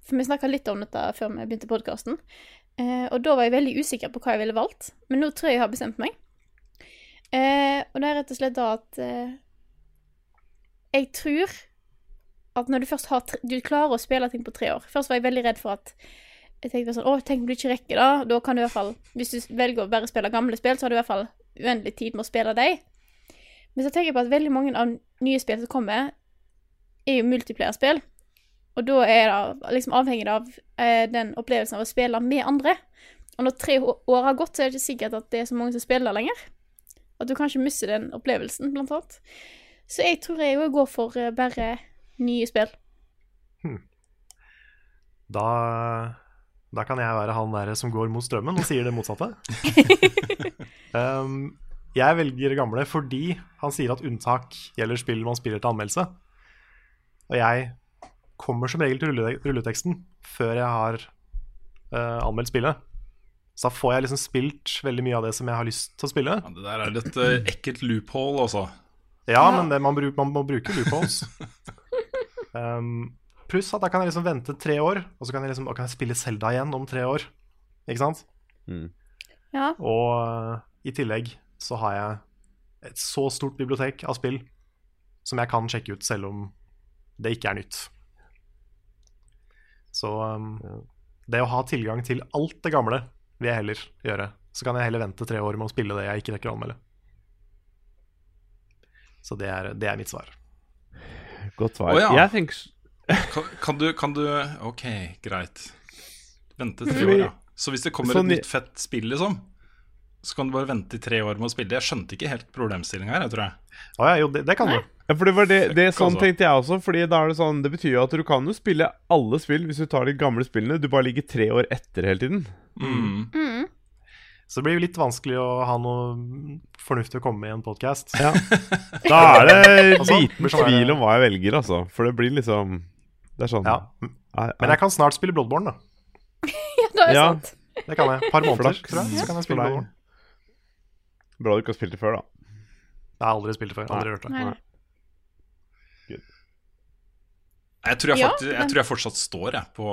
for vi snakka litt om dette før vi begynte podkasten, eh, og da var jeg veldig usikker på hva jeg ville valgt, men nå tror jeg jeg har bestemt meg. Eh, og det er rett og slett da at eh, jeg tror at når du først har Du klarer å spille ting på tre år. Først var jeg veldig redd for at jeg tenkte sånn, å, tenk om du ikke rekker det. Da kan du i hvert fall, Hvis du velger å bare spille gamle spill, så har du i hvert fall uendelig tid med å spille dem. Men så tenker jeg på at veldig mange av nye spill som kommer, er jo multiplayerspill. Og da er det liksom avhengig av eh, den opplevelsen av å spille med andre. Og når tre år har gått, så er det ikke sikkert at det er så mange som spiller lenger. At du kanskje mister den opplevelsen, blant annet. Så jeg tror jeg òg går for eh, bare nye spill. Da, da kan jeg være han der som går mot strømmen og sier det motsatte. um, jeg velger gamle fordi han sier at unntak gjelder spill man spiller til anmeldelse. Og jeg kommer som regel til rulleteksten før jeg har uh, anmeldt spillet. Så da får jeg liksom spilt veldig mye av det som jeg har lyst til å spille. Ja, det der er litt uh, ekkelt loophole, altså. Ja, men det, man, bruk, man må bruke loopholes. um, pluss at da kan jeg liksom vente tre år, og så kan jeg, liksom, kan jeg spille Selda igjen om tre år. Ikke sant? Ja. Og uh, i tillegg så har jeg et så stort bibliotek av spill som jeg kan sjekke ut selv om det ikke er nytt. Så um, det å ha tilgang til alt det gamle vil jeg heller gjøre. Så kan jeg heller vente tre år med å spille det jeg ikke rekker å anmelde. Så det er, det er mitt svar. Godt svar. Oh, ja. Jeg tenker Kan, kan, du, kan du OK, greit. Vente tre år, ja. Så hvis det kommer Sånn et nytt fett spill, liksom, så kan du bare vente i tre år med å spille. Jeg skjønte ikke helt problemstillinga her, jeg tror jeg. Ah, ja, jo, det, det kan du. Ja, for det var det, det Sånn Altså. tenkte jeg også. Fordi da er Det sånn Det betyr jo at du kan jo spille alle spill hvis du tar de gamle spillene. Du bare ligger tre år etter hele tiden. Mm. Så det blir jo litt vanskelig å ha noe fornuftig å komme med i en podkast. Ja. Da er det liten tvil om hva jeg velger, altså. For det blir liksom Det er sånn Ja. Men jeg kan snart spille Bloodborne, da. Ja, det er Ja. sant. Det kan jeg. Et par måneder, Flaks. tror jeg. Så kan jeg spille Bloodborne. Bra du ikke har spilt det før, da. Jeg har aldri spilt det før. Aldri hørt det. Nei. Jeg tror jeg, Ja, faktisk, jeg, tror jeg fortsatt står jeg, på,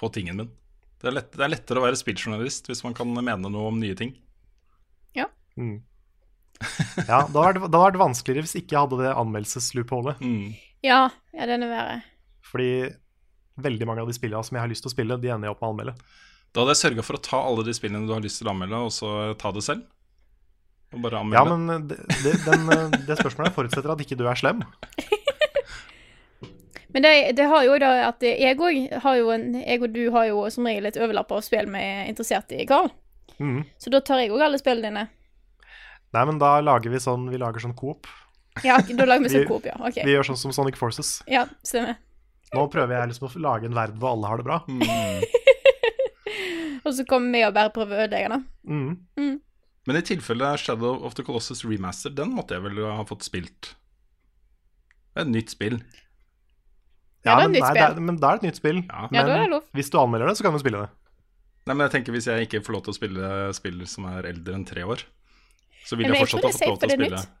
på tingen min. Det er, lett, det er lettere å være spilljournalist hvis man kan mene noe om nye ting. Mm. Ja, Da hadde det hadde vært vanskeligere hvis ikke jeg hadde det anmeldelsesloopholet. Mm. Ja, ja, den er verre. Fordi veldig mange av de spillene som jeg har lyst til å spille, de ender jeg opp med å anmelde. Da hadde jeg sørga for å ta alle de spillene du har lyst til å anmelde, og så ta det selv. Og bare anmelde. Ja, men det, det, den, det spørsmålet forutsetter at ikke du er slem. Men det, det har jo da at jeg òg har jo en Jeg og du har jo som regel et overlapp av spill vi er interessert i, Carl. Mm. Så da tar jeg òg alle spillene dine. Nei, men da lager vi sånn Vi lager sånn coop. Ja, da lager vi sånn Coop, ja. Okay. Vi gjør sånn som Sonic Forces. Ja, stemmer. Nå prøver jeg liksom å lage en verden hvor alle har det bra. Og så kommer vi og bare prøver å ødelegge det. Mm. Men i tilfelle Shadow of the Colossus Remaster, den måtte jeg vel ha fått spilt. Det er et nytt spill. Ja, det er et men, nytt nei, spill. Det er, men da er det et nytt spill. Ja. Ja, det Men lov. hvis du anmelder det, så kan du spille det. Nei, men jeg tenker Hvis jeg ikke får lov til å spille spill som er eldre enn tre år, så vil jeg jeg fortsatt ha fått lov til å spille. det spille.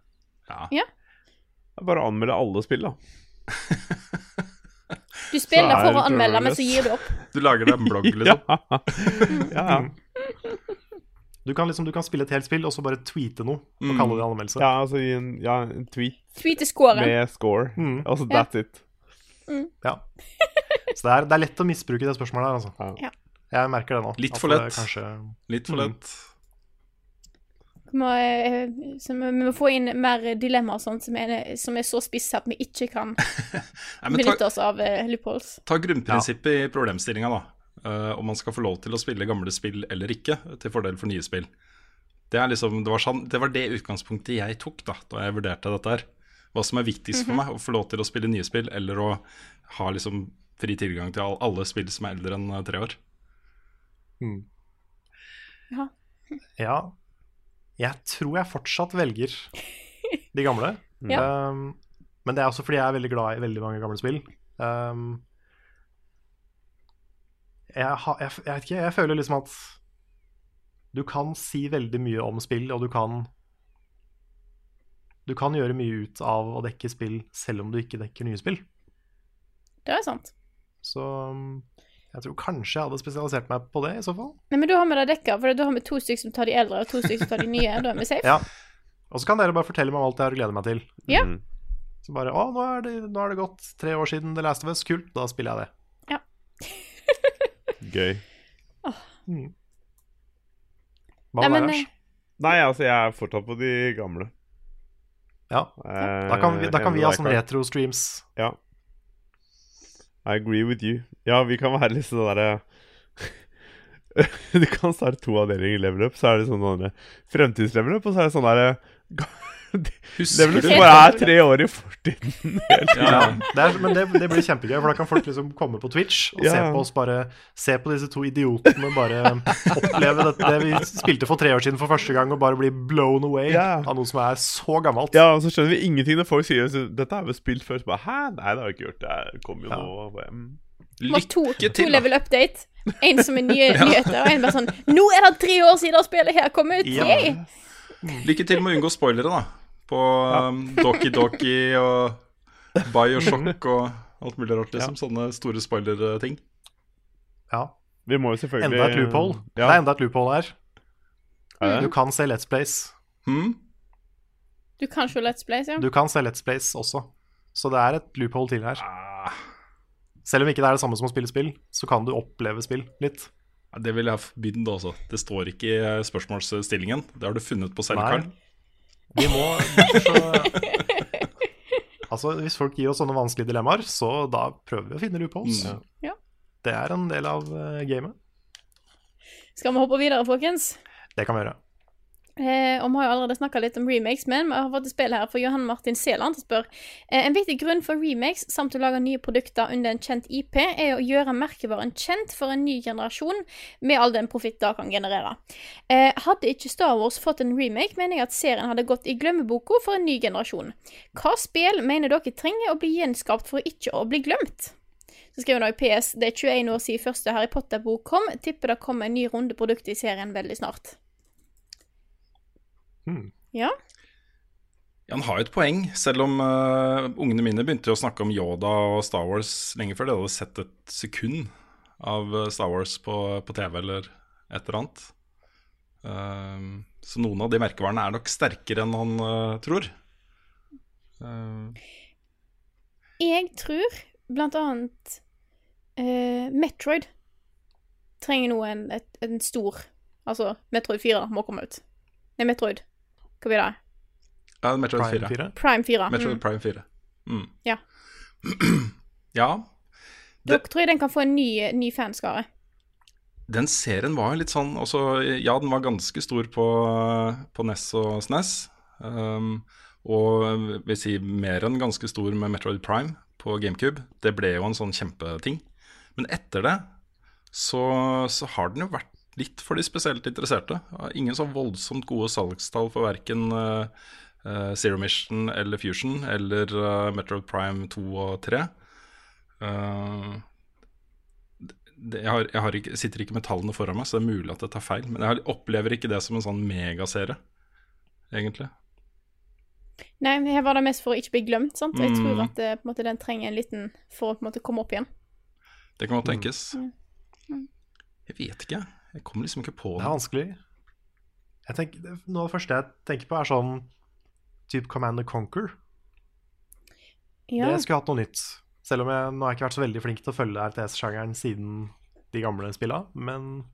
Ja. Ja. Bare anmelde alle spill, da. Du spiller er for å anmelde, men så gir du opp. Du lager deg en blogg, liksom. ja, ja. Du kan, liksom, du kan spille et helt spill og så bare tweete noe og Mm. kalle det anmeldelse. ja altså gi en, ja, en tweet Tweete-scoren. med score. Mm. Altså Ja. that's it. Ja. Så det er, det er lett å misbruke det spørsmålet her, altså. Ja. Jeg merker det nå. Litt for lett. Kanskje... Litt for Mm. lett. Vi må, eh, så vi vi må få inn mer dilemmaer sånn, som, er, som er så spisse at vi ikke kan Nei, ta, benytte oss av uh, loopholes. ta grunnprinsippet i problemstillinga, da. Uh, om man skal få lov til å spille gamle spill eller ikke, til fordel for nye spill. Det, er liksom, det, var sånn, det var det utgangspunktet jeg tok da da jeg vurderte dette her. Hva som er viktigst for meg, å få lov til å spille nye spill eller å ha liksom fri tilgang til all, alle spill som er eldre enn eh, tre år. Mm. Ja. Ja. Jeg tror jeg fortsatt velger de gamle. Ja. Um, men det er også fordi jeg er veldig glad i veldig mange gamle spill. Um, jeg, ha, jeg, jeg vet ikke, jeg føler liksom at du kan si veldig mye om spill, og du kan Du kan gjøre mye ut av å dekke spill selv om du ikke dekker nye spill. Det er sant. Så um, jeg tror kanskje jeg hadde spesialisert meg på det, i så fall. Nei, men da har vi det dekka, for da har vi to stykker som tar de eldre, og to stykker som tar de nye. Da er vi safe. Ja. Og så kan dere bare fortelle meg om alt jeg har å glede meg til. Ja. Mm. Så bare Å, nå er, det, nå er det gått tre år siden The Last of Us. Kult, da spiller jeg det. Ja. Gøy. Hva Nei, med men, deg, Lars? Nei, altså, jeg er fortsatt på de gamle. Ja. Eh, Da kan vi, da kan vi ha sånn retro-streams. Ja. I agree with you. Ja, vi kan være litt sånn derre Du kan starte to avdelinger i level up, så er det sånn andre fremtidslevel up, og så er det sånn derre Husker det er vel bare er tre år i fortiden. Ja. Det er, men det, det blir kjempegøy, for da kan folk liksom komme på Twitch og se på oss bare Se på disse to idiotene bare oppleve dette det vi spilte for tre år siden for første gang, og bare bli blown away Ja. av noe som er så gammelt. Ja, og så skjønner vi ingenting når folk sier så, Dette har vi spilt før. Så bare, Hæ? Nei, det har vi ikke gjort. Det kommer jo Ja. nå. og Bare, mm. To, Lykke to til, To level update. En som er nye nyheter, og en bare sånn Nå er det tre år siden spillet her kom ut! Ja. Lykke til med å unngå spoilere, da. På um, Doki Doki og Bioshock og alt mulig rart, liksom. Sånne store spoiler-ting. Ja. Vi må jo selvfølgelig Enda et loophole. Det er enda et loophole her. er? Du kan se Let's Plays. Hmm? Du kan se Let's Plays, ja. Du kan se Let's Plays også. Så det er et loophole til her. Ah, Selv om ikke det er det samme som å spille spill, så kan du oppleve spill litt. ja, det vil jeg ha begynt altså. Det står ikke i eh, spørsmålsstillingen. Det har du funnet på selv, Karl. Vi må så Altså, hvis folk gir oss sånne vanskelige dilemmaer, så da prøver vi å finne loopholes. Mm. Ja. Det er en del av uh, gamet. Skal vi hoppe videre, folkens? Det kan vi gjøre. Eh, og Vi har jo allerede snakka litt om remakes, men vi har fått et spill her for Johan Martin Seland som spør eh, En viktig grunn for remakes samt å lage nye produkter under en kjent IP, er å gjøre merkevaren kjent for en ny generasjon, med all den profitt det kan generere. Eh, hadde ikke Star Wars fått en remake, mener jeg at serien hadde gått i glemmeboka for en ny generasjon. Hva spill mener dere trenger å bli gjenskapt for ikke å bli glemt? Så skriver hun i PS det er 21 år siden første Harry Potter-bok kom. Tipper det kommer en ny runde produkter i serien veldig snart. Hmm. Ja. Ja, han har jo et poeng, selv om uh, ungene mine begynte å snakke om Yoda og Star Wars lenge før de hadde sett et sekund av eh, Star Wars på, på TV eller et eller annet. Uh, så noen av de merkevarene er nok sterkere enn han uh, tror. Eh, Jeg tror blant annet eh, Metroid trenger nå en, en stor Altså, Metroid 4 må komme ut. Nei, Metroid. Hva blir det? ja, Metroid Prime 4. 4. Prime 4. Metroid Mm. Prime 4. Mm. Ja. ja. Da tror jeg den kan få en ny, ny fanskare. Den serien var litt sånn også, Ja, den var ganske stor på, på NES og SNES. Um, og vil si mer enn ganske stor med Metroid Prime på GameCube. Det ble jo en sånn kjempeting. Men etter det så, så har den jo vært litt for de spesielt interesserte. Ingen så voldsomt gode salgstall for verken uh, uh, Zero Mission eller Fusion eller uh, Metroid Prime 2 og 3. Uh, det, jeg, har, jeg har ikke, sitter ikke med tallene foran meg, så det er mulig at jeg tar feil. Men jeg opplever ikke det som en sånn megaserie, egentlig. Nei, her var det mest for å ikke bli glemt. sant? Jeg tror Mm. at det, på en måte, den trenger en liten for å på en måte komme opp igjen. Det kan godt tenkes. Mm. Mm. Jeg vet ikke. Jeg kommer liksom ikke på Det det. er vanskelig. Jeg tenker, noe av det første jeg tenker på, er sånn type Command and Conquer. Ja. Det skulle hatt noe nytt. Selv om jeg nå har jeg ikke vært så veldig flink til å følge RTS-sjangeren siden de gamle spilla, men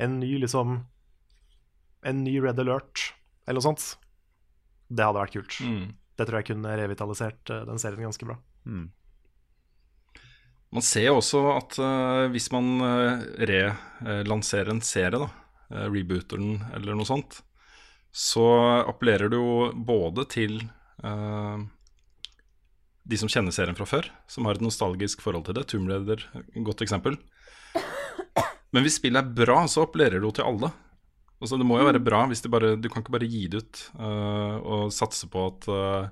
en ny liksom En ny Red Alert eller noe sånt, det hadde vært kult. Mm. Det tror jeg kunne revitalisert eh, den serien ganske bra. Man ser jo også at uh, hvis man uh, relanserer en serie, da, eh, rebooter den eller noe sånt, så appellerer det jo både til uh, de som kjenner serien fra før, som har et nostalgisk forhold til det. Tomb Raider, godt eksempel. Men hvis spillet er bra, så appellerer det jo til alle. Altså, det må jo være bra. hvis bare, Du kan ikke bare gi det ut uh, og satse på at eh, eh,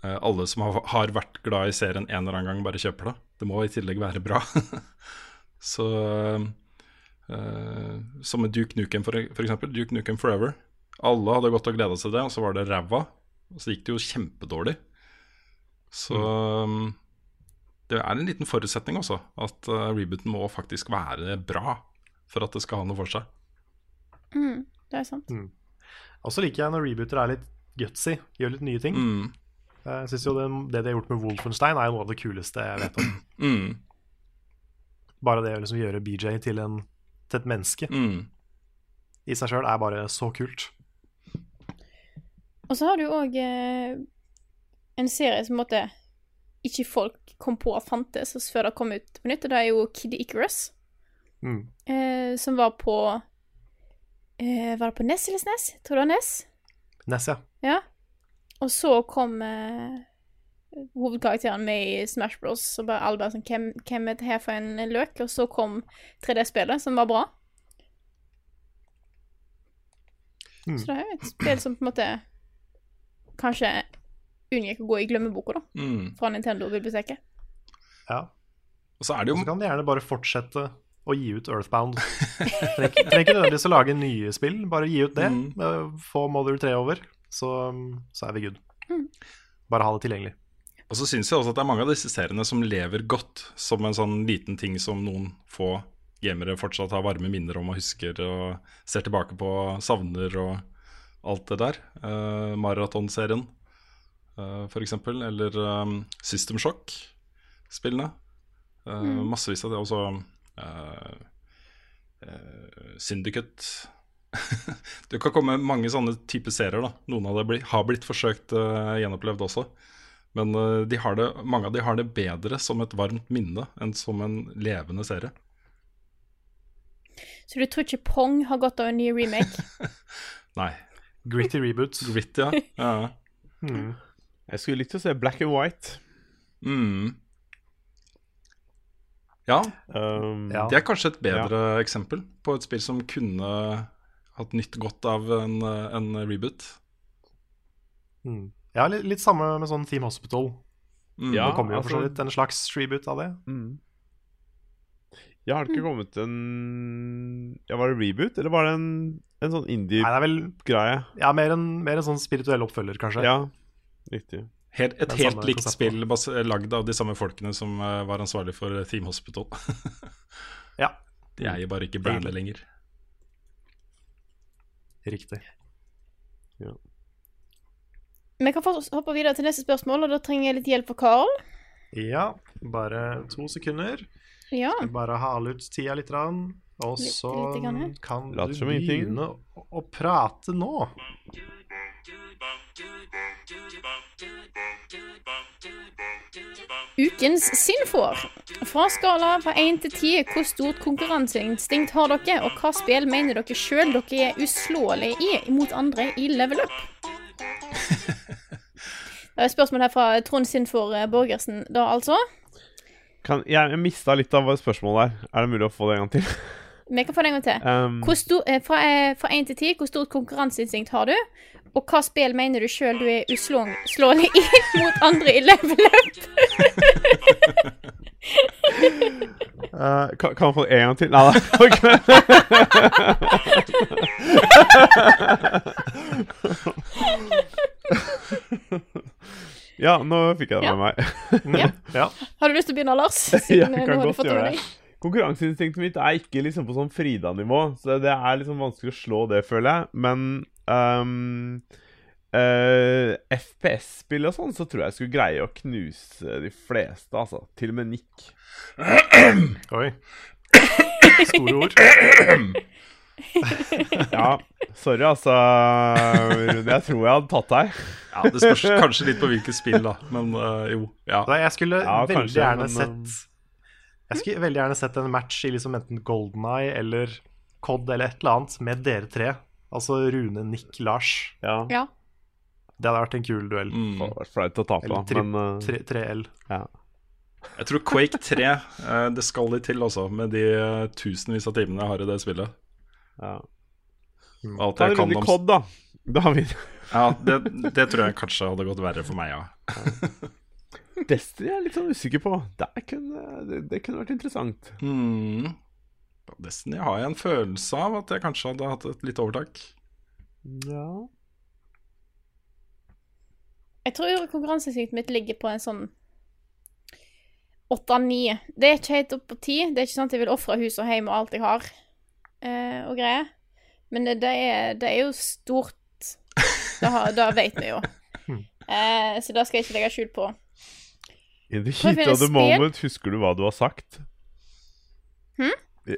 alle som har, har vært glad i serien en eller annen gang, bare kjøper det. Det må i tillegg være bra. så uh, Som med Duke Nukem, for, for eksempel. Duke Nukem Forever. Alle hadde gått og gleda seg til det, og så var det ræva. Og så gikk det jo kjempedårlig. Så mm. det er en liten forutsetning også, at uh, rebooten må faktisk være bra for at det skal ha noe for seg. Mm, det er sant. Og så liker jeg når rebooter er litt gutsy, gjør litt nye ting. Mm. Jeg synes jo det, det de har gjort med Wolfenstein, er jo noe av det kuleste jeg vet om. Mm. Bare det å liksom gjøre BJ til, en, til et menneske Mm. i seg sjøl er bare så kult. Og så har du òg eh, en serie som måtte ikke folk kom på at fantes før det kom ut på nytt, og det er jo Kid Icarus, Mm. eh, som var på eh, Var det på Ness eller Snes? Tror du det var Ness? Ness, ja. Ja. Og så kom eh, hovedkarakteren med i Smash Bros. Og bare alle bare sånn Hvem, hvem er det her for en løk? Og så kom 3D-spillet, som var bra. Mm. Så det er jo et spill som på en måte kanskje unngikk å gå i glemmeboka, da. Mm. Fra Nintendo-biblioteket. ja. Og så er det jo så kan de gjerne bare fortsette å gi ut Earthbound. Trenger ikke nødvendigvis å lage nye spill, bare gi ut det. Mm. Få Mother 3 over, så, så er vi good. Mm. Bare ha det tilgjengelig. Og så syns jeg også at det er mange av disse seriene som lever godt som en sånn liten ting som noen få gamere fortsatt har varme minner om og husker og ser tilbake på, savner og alt det der. Uh, Maratonserien, uh, for eksempel. Eller um, System Shock-spillene. Uh, Mm. Massevis av det. Også uh, uh, Syndicate. det kan komme mange sånne type serier. da Noen av dem har blitt forsøkt uh, gjenopplevd også. Men uh, de har det, mange av de har det bedre som et varmt minne enn som en levende serie. Så du tror ikke Pong har godt av en ny remake? Nei. Gritty reboots. Grit, ja. ja. Jeg skulle likt å se Black and White. Mm. Ja, Um, Ja. det er kanskje et bedre eksempel på et spill som kunne hatt nytt godt av en, eh, en reboot. Mm. Ja, litt, litt samme med sånn Team Hospital. Mm. Ja. det kommer jo for så altså- vidt en slags reboot av det. Mm. Ja, har det ikke kommet en Ja, Var det reboot, eller var det en, en sånn indie-greie? ja, mer, en, mer en sånn spirituell oppfølger, kanskje. Ja, riktig. Helt, et helt likt spill lagd av de samme folkene som eh, var ansvarlig for Team Hospital. Ja, De eier bare ikke brandet lenger. Riktig. Ja. Vi kan hoppe videre til neste spørsmål, og da trenger jeg litt hjelp fra Carl. Ja, bare to sekunder. Ja. Bare hale ut tida litt, og så kan du begynne å prate nå. Ukens Sinfor. Fra skala fra 1 til 10, hvor stort konkurranseinstinkt har dere, og hva spill mener dere sjøl dere er uslåelige i mot andre i level up? Det er et spørsmål her fra Trond Sinfor Borgersen, da altså. Kan, jeg mista litt av spørsmålet der. Er det mulig å få det en gang til? Vi kan få det en gang til. Um, stor, eh, fra, én 1 til 10, hvor stort konkurranseinstinkt har du? Og hva spill mener du sjøl du er uslåelig i mot andre i level up? eh, kan, kan man få en gang til? Nei da. ja, nå fikk jeg det Ja. med meg. Ja. Ja. Har du lyst til å begynne, Lars? Ja, Siden jeg eh, kan nå har du godt fått det gjøre med det. Konkurranseinstinktet mitt er ikke liksom på sånn Frida-nivå, så det er liksom vanskelig å slå det, føler jeg. Men um, uh, FPS-spill og sånn, så tror jeg jeg skulle greie å knuse de fleste, altså. Til og med Nick. Oi. Store ord. Ja, sorry, altså. Jeg tror jeg hadde tatt deg. Ja, Det spørs kanskje litt på hvilket spill, da. Men uh, jo. Ja. Da, jeg skulle Ja, veldig kanskje, gjerne men, sett Jeg skulle veldig gjerne sett en match i liksom enten Golden Eye eller COD eller et eller annet med dere tre. Altså Rune, Nick, Lars. Ja. Ja. Det hadde vært en kul duell. Mm. Det hadde vært flaut å tape, Eller da. tri- Men eh, 3L. ja. Jeg tror Quake 3 eh, Det skal litt til, altså. Med de eh, tusenvis av timene jeg har i det spillet. ja. Alt Ta jeg kan om COD, da. David. Ja, det, det tror jeg kanskje hadde gått verre for meg, ja. Destiny er jeg litt sånn usikker på. Det kunne, det, det kunne vært interessant. Mm. Destiny har jeg en følelse av at jeg kanskje hadde hatt et litt overtak. Ja. Jeg tror konkurranseinstinktet mitt ligger på en sånn åtte-ni. Det er ikke helt opp på ti. Det er ikke sånn at jeg vil ofre hus og hjem og alt jeg har eh, og greier. Men det, det, er, det er jo stort. Det, har, det vet vi jo. Eh, så det skal jeg ikke legge skjul på. In the heat of the spill. moment, husker du hva du har sagt? Hm?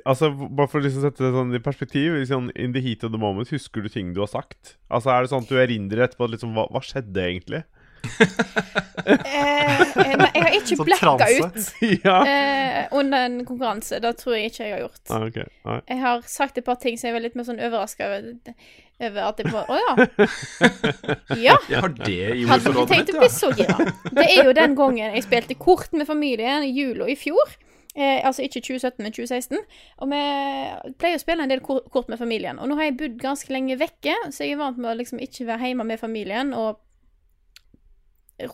Altså, Bare for å liksom sette det sånn i perspektiv liksom, In the heat of the moment, husker du ting du har sagt? Altså, Er det sånn at du erindrer etterpå liksom, hva, hva skjedde egentlig? Eh, eh, nei, jeg har ikke blacka ut ja. eh, under en konkurranse. Det tror jeg ikke jeg har gjort. Ah, okay. ah. Jeg har sagt et par ting som jeg var litt mer sånn overraska over, over at jeg bare Å ja. Ja. Jeg har det i Hadde ikke tenkt å bli så gira. Det er jo den gangen jeg spilte kort med familien i jula i fjor. Eh, altså ikke 2017, men 2016. Og vi pleier å spille en del kort med familien. Og nå har jeg bodd ganske lenge vekke, så jeg er vant med å liksom ikke være hjemme med familien og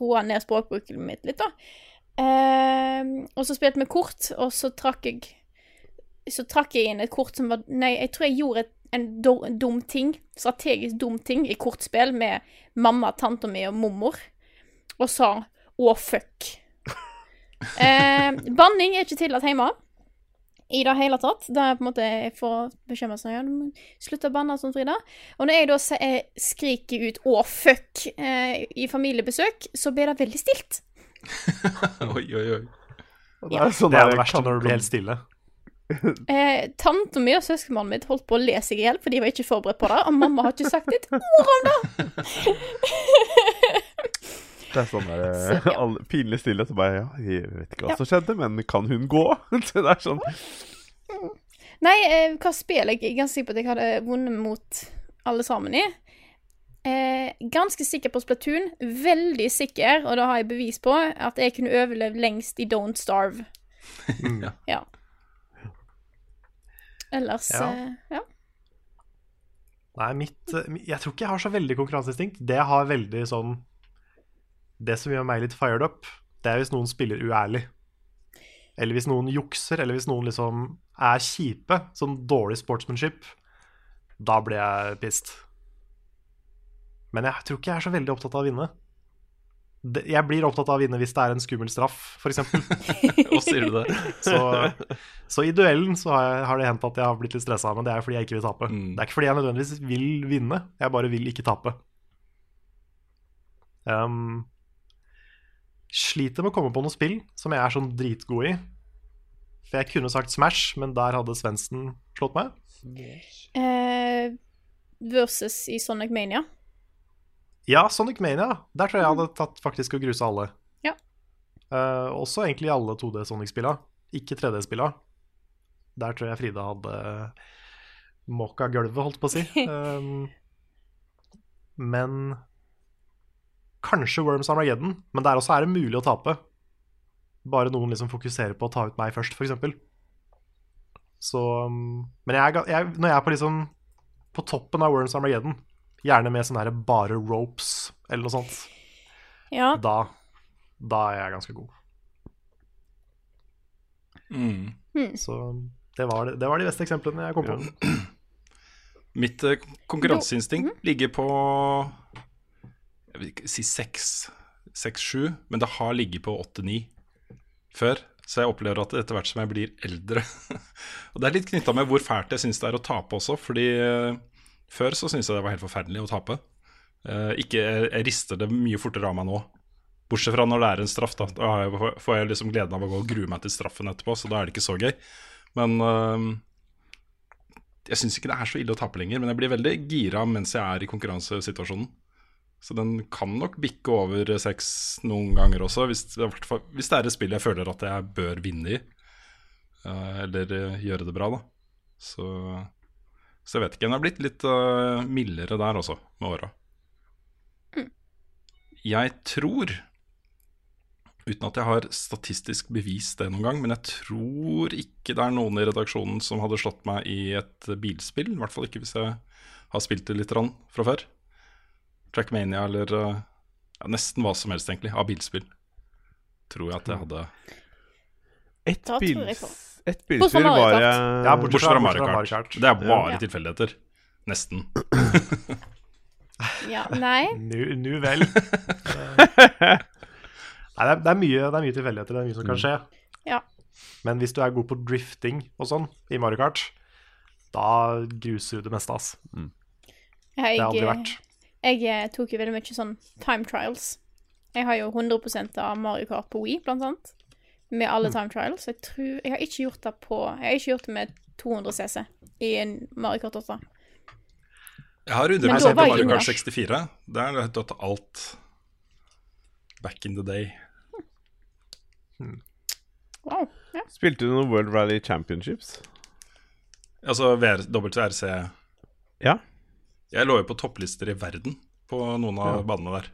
roe ned språkbruket mitt litt, da. Eh, og så spilte vi kort, og så trakk jeg Så trakk jeg inn et kort som var Nei, jeg tror jeg gjorde et, en do- dum ting, strategisk dum ting, i kortspill med mamma, tanta mi og mormor, og sa 'å, fuck'. Eh, banning er ikke tillatt hjemme. I det hele tatt. Det er på en måte Jeg får bekymre seg. ja, du må slutte å banne sånn, Frida. Og når jeg da eh, skriker ut 'å, fuck' eh, i familiebesøk, så blir det veldig stilt. Oi, oi, oi. Det er sånn Det er det verste når du blir helt stille. Eh, Tanta mi og søskenbarnet mitt holdt på å le seg i hjel, for de var ikke forberedt på det. Og mamma har ikke sagt et ord om det! Det er sånn der Så, ja. alle- pinlig stille. Så bare ja, jeg vet ikke hva Ja. som skjedde, men kan hun gå? Så det er sånn Nei, eh, hva spill jeg er ganske sikker på at jeg hadde vunnet mot alle sammen i. Eh, ganske sikker på Splatoon. Veldig sikker, og da har jeg bevis på, at jeg kunne overlevd lengst i Don't Starve. Ja. Ja. Ellers Ja. eh, ja. Nei, mitt eh, Jeg tror ikke jeg har så veldig konkurranseinstinkt. Det har veldig sånn Det som gjør meg litt fired up, det er hvis noen spiller uærlig. Eller hvis noen jukser, eller hvis noen liksom er kjipe. Sånn dårlig sportsmanship. Da blir jeg pissed. Men jeg tror ikke jeg er så veldig opptatt av å vinne. Jeg blir opptatt av å vinne hvis det er en skummel straff, f.eks. Og sier du det? Så, så i duellen så har, jeg, har det hendt at jeg har blitt litt stressa, men det er fordi jeg ikke vil tape. Mm. Det er ikke fordi jeg nødvendigvis vil vinne, jeg bare vil ikke tape. Um, sliter med å komme på noe spill som jeg er sånn dritgod i. For jeg kunne sagt Smash, men der hadde Svendsen slått meg. Uh, versus i Sonic Mania. Ja, Sonic Mania. Der tror jeg jeg hadde tatt faktisk å gruse alle. Ja. Uh, også egentlig alle 2D Sonic-spilla, ikke 3D-spilla. Der tror jeg Frida hadde måka gulvet, holdt på å si. Um, men kanskje Worms Armageddon, men der også er det mulig å tape. Bare noen liksom fokuserer på å ta ut meg først, f.eks. Så um, Men jeg, jeg, når jeg er på liksom på toppen av Worms Armageddon, gjerne med sånn bare ropes eller noe sånt, Ja. da, da er jeg ganske god. Mm. Så det var, det, det var de beste eksemplene jeg kom på. Mitt eh, konkurranseinstinkt ligger på Jeg vil ikke si seks, seks-sju, men det har ligget på åtte-ni før. Så jeg opplever at etter hvert som jeg blir eldre Og det er litt knytta med hvor fælt jeg syns det er å tape også, fordi eh, før så syntes jeg det var helt forferdelig å tape. Eh, ikke, jeg rister det mye fortere av meg nå. Bortsett fra når det er en straff. Da, da får jeg liksom gleden av å gå og grue meg til straffen etterpå, så da er det ikke så gøy. Men eh, jeg syns ikke det er så ille å tape lenger, men jeg blir veldig gira mens jeg er i konkurransesituasjonen. Så den kan nok bikke over seks noen ganger også, hvis, hvis det er et spill jeg føler at jeg bør vinne i. eller eh, gjøre det bra, da. Så, så jeg vet ikke. Den har blitt litt eh, mildere der også, med åra. Jeg tror, uten at jeg har statistisk bevist det noen gang, men jeg tror ikke det er noen i redaksjonen som hadde slått meg i et bilspill. I hvert fall ikke hvis jeg har spilt det litt fra før. Trackmania eller eh, ja, nesten hva som helst, egentlig, av bilspill. Tror jeg at jeg hadde Ett bils, et bilspill var jeg Ja, bortsett fra Mario Kart. Det er bare Ja. tilfeldigheter. Nesten. ja. Nei. Nu, nu vel. Nei, det er, det, er mye, det er mye tilfeldigheter, det er mye som kan skje. Ja. Men hvis du er god på drifting og sånn i Mario Kart, da gruser du det meste, ass. Jeg, Det har aldri vært. Jeg eh, tok jo veldig mye sånn time trials. Jeg har jo 100 av Mario Kart på Wii, blant annet. Med Mm. alle time trials. Jeg tror Jeg har ikke gjort det på Jeg har ikke gjort det med 200 CC i en Mario Kart 8. Jeg har Men 100 da på Mario. Kart 64. Der har jeg tatt alt back in the day. Wow. Ja. Spilte du noen World Rally Championships? Altså WRC Ja. Jeg lå jo på topplister i verden på noen av Ja. banene der.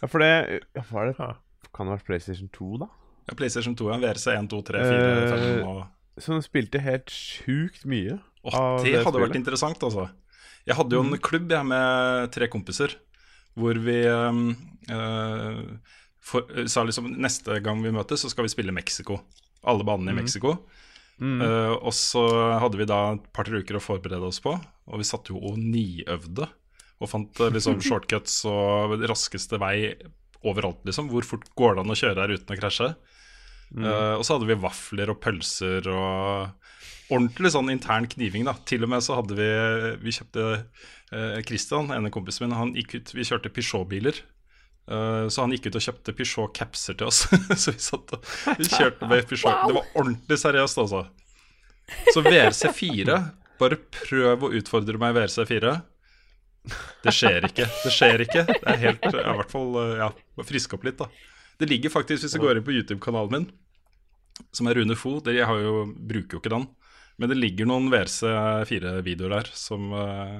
ja for det ja, det? Kan det ha vært PlayStation 2, da? Ja, PlayStation 2, ja, VRC 1, 2, 3, 4, 5 og Som spilte helt sjukt mye. Åh, av det, det hadde vært interessant, altså. Jeg hadde jo en klubb jeg med tre kompiser, hvor vi um, uh, for, sa liksom neste gang vi møtes, så skal vi spille Mexico. Alle banene i Mexico. Eh, og så hadde vi da et par-tre uker å forberede oss på, og vi satt jo og niøvde. Og fant eh, liksom shortcuts og raskeste vei overalt, liksom. Hvor fort går det an å kjøre her uten å krasje? Eh, og så hadde vi vafler og pølser og ordentlig sånn intern kniving, da. Til og med så hadde vi Vi kjøpte uh, Christian, ene kompisen min, han gikk ut Vi kjørte Peugeot-biler. Eh, så han gikk ut og kjøpte Peugeot-capser til oss. så vi satt og vi kjørte med Peugeot. Det var ordentlig seriøst, altså. Så VRC4 Bare prøv å utfordre meg i VRC4. Det skjer ikke. Det skjer ikke. Det er helt I hvert fall eh, ja, friske opp litt, da. Det ligger faktisk, hvis du går inn på YouTube-kanalen min, som er Rune Fo Jeg har jo, bruker jo ikke den, Men det ligger noen VRC4-videoer der som, eh,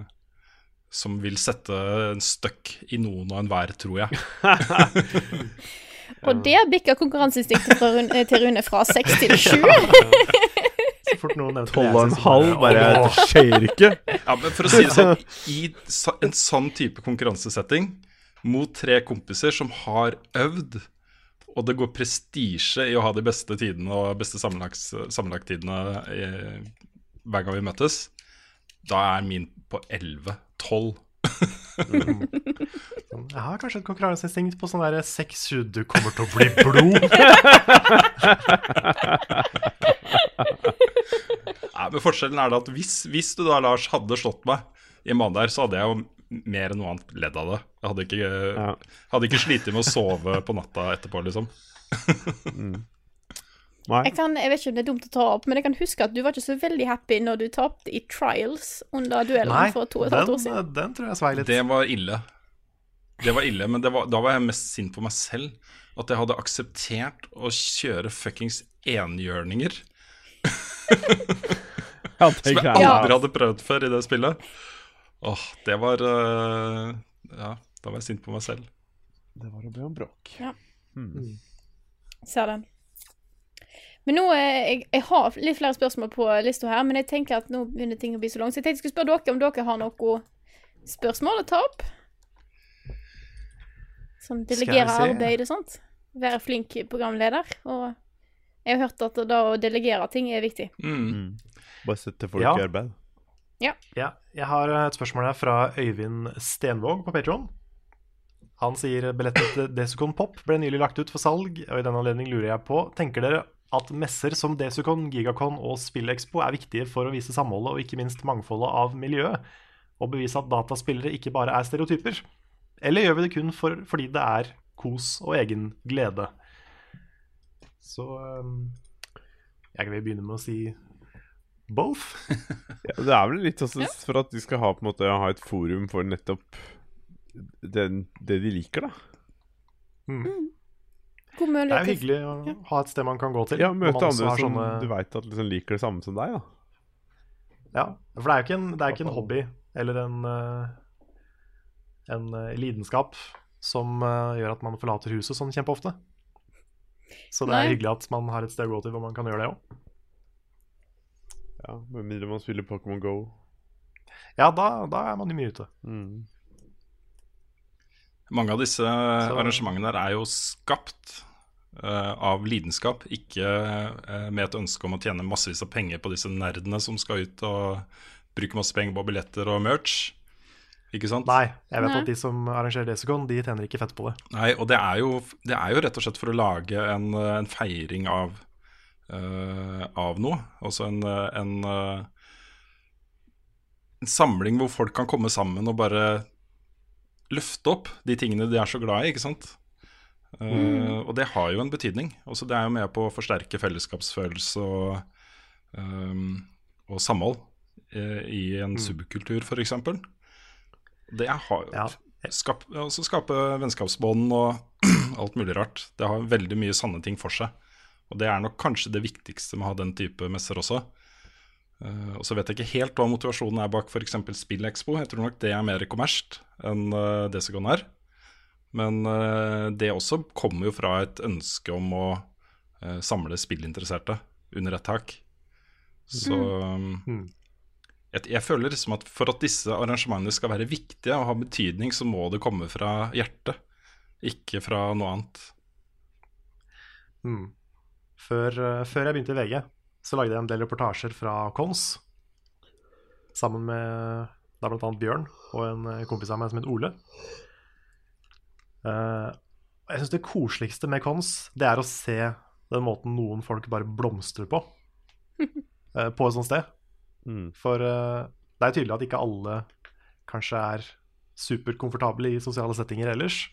som vil sette en støkk i noen og enhver, tror jeg. Og der bikka konkurranseinstinktet fra Rune, eh, til Rune fra seks til sju. Så fort noen nevnte Tolv og en halv, bare Det skjer ikke. Ja, men for å si det sånn, i en sånn type konkurransesetting mot tre kompiser som har øvd, og det går prestisje i å ha de beste tidene og beste sammenlagttidene i- hver gang vi møtes, da er min på 11-12. Jeg har kanskje et konkurranseinstinkt på sånn derre seks-sju, du kommer til å bli blod. Nei, men Forskjellen er det at hvis, hvis du da, Lars, hadde slått meg i en bane der, så hadde jeg jo mer enn noe annet ledd av det. Jeg hadde ikke, Ja. hadde ikke slitt med å sove på natta etterpå, liksom. Nei. Jeg, kan, jeg vet ikke om det er dumt å ta opp, men jeg kan huske at du var ikke så veldig happy når du tapte i trials under duellen Nei, for to og et halvt år den, siden. den tror jeg svei litt. Det var ille. Det var ille, men det var, da var jeg mest sint på meg selv. At jeg hadde akseptert å kjøre fuckings enhjørninger. Ja, Som jeg aldri hadde prøvd før i det spillet. Åh, det var uh, Ja, da var jeg sint på meg selv. Det var å be om bråk. Ser den. Men nå, eh, jeg, jeg har litt flere spørsmål på lista her, men jeg tenker at nå begynner ting å bli så langt. Så jeg tenkte jeg skulle spørre dere om dere har noen spørsmål å ta opp? Som delegerer delegere arbeid og sånt. Være flink programleder. Og jeg har hørt at da å delegere ting er viktig. Mm. Bare sette folk Ja. i arbeid. Ja, jeg har et spørsmål her fra Øyvind Stenvåg på Patron. Han sier billetten til Desicon Pop ble nylig lagt ut for salg, og i den anledning lurer jeg på Tenker dere at messer som Desicon, Gigacon og SpillExpo er viktige for å vise samholdet og ikke minst mangfoldet av miljøet, og bevise at dataspillere ikke bare er stereotyper? Eller gjør vi det kun for, fordi det er kos og egen glede? Så um, jeg vil begynne med å si both. Ja, det er vel litt også for at de skal ha, på en måte, ha et forum for nettopp den, det de liker, da. God Det er jo hyggelig å ha et sted man kan gå til. Ja, Møte andre som sånne- du veit at liksom liker det samme som deg, da. Ja, for det er jo ikke en, det er ikke en hobby eller en, eh, en eh, lidenskap som eh, gjør at man forlater huset sånn kjempeofte. Så det er Nei. hyggelig at man har et sted å gå til hvor man kan gjøre det òg. Ja, Med mindre man spiller Pokémon Go. Ja, da, da er man jo mye ute. Mm. Mange av disse arrangementene der er jo skapt av lidenskap, ikke eh, med et ønske om å tjene massevis av penger på disse nerdene som skal ut og bruke masse penger på billetter og merch. Ikke sant? Nei, jeg vet Nei. at de som arrangerer Desicon, de tjener ikke fett på det. Nei, og det er, jo, det er jo rett og slett for å lage en, eh, en feiring av, uh, av noe. Altså en, eh, en, uh, en samling hvor folk kan komme sammen og bare løfte opp de tingene de er så glad i, ikke sant? Eh, og det har jo en betydning. Også det er jo med på å forsterke fellesskapsfølelse og, um, og samhold eh, i en subkultur, f.eks. Det har Ja. skap, altså skape vennskapsbånd og alt mulig rart. Det har veldig mye sanne ting for seg. Og det er nok kanskje det viktigste med å ha den type messer også. Uh, og så vet jeg ikke helt hva motivasjonen er bak f.eks. SpillExpo. Jeg tror nok det er mer kommersielt enn uh, Desegon er. Men eh, det også kommer jo fra et ønske om å eh, samle spillinteresserte under ett tak. Så Mm. jeg, jeg føler liksom at for at disse arrangementene skal være viktige og ha betydning, så må det komme fra hjertet, ikke fra noe annet. Mm. Før, eh, før jeg begynte i VG, så lagde jeg en del reportasjer fra Kons. Sammen med da annet Bjørn og en kompis av meg som het Ole. Eh, og jeg syns det koseligste med Kons, det er å se den måten noen folk bare blomstrer på. uh, på et sånt sted. Mm. For uh, det er tydelig at ikke alle kanskje er superkomfortable i sosiale settinger ellers.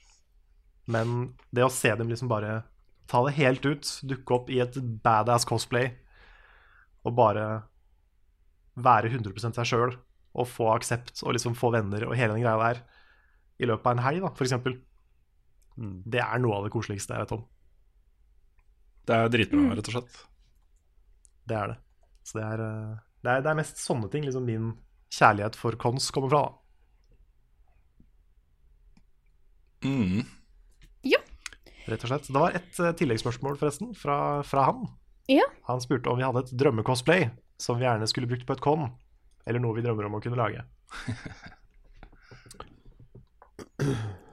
Men det å se dem liksom bare ta det helt ut, dukke opp i et badass cosplay og bare være 100% seg sjøl og få aksept og liksom få venner og hele den greia der i løpet av en helg, da, for eksempel. Mm. Det er noe av det koseligste jeg vet om. Det er dritbra, rett og slett. Det er det. Så det er eh, Det er, det er mest sånne ting liksom min kjærlighet for kons kommer fra. da. Mm. Rett og slett. Det var et uh, tilleggsspørsmål forresten, fra, fra han. Ja. Han spurte om vi hadde et drømmecosplay som vi gjerne skulle brukt på et con, eller noe vi drømmer om å kunne lage.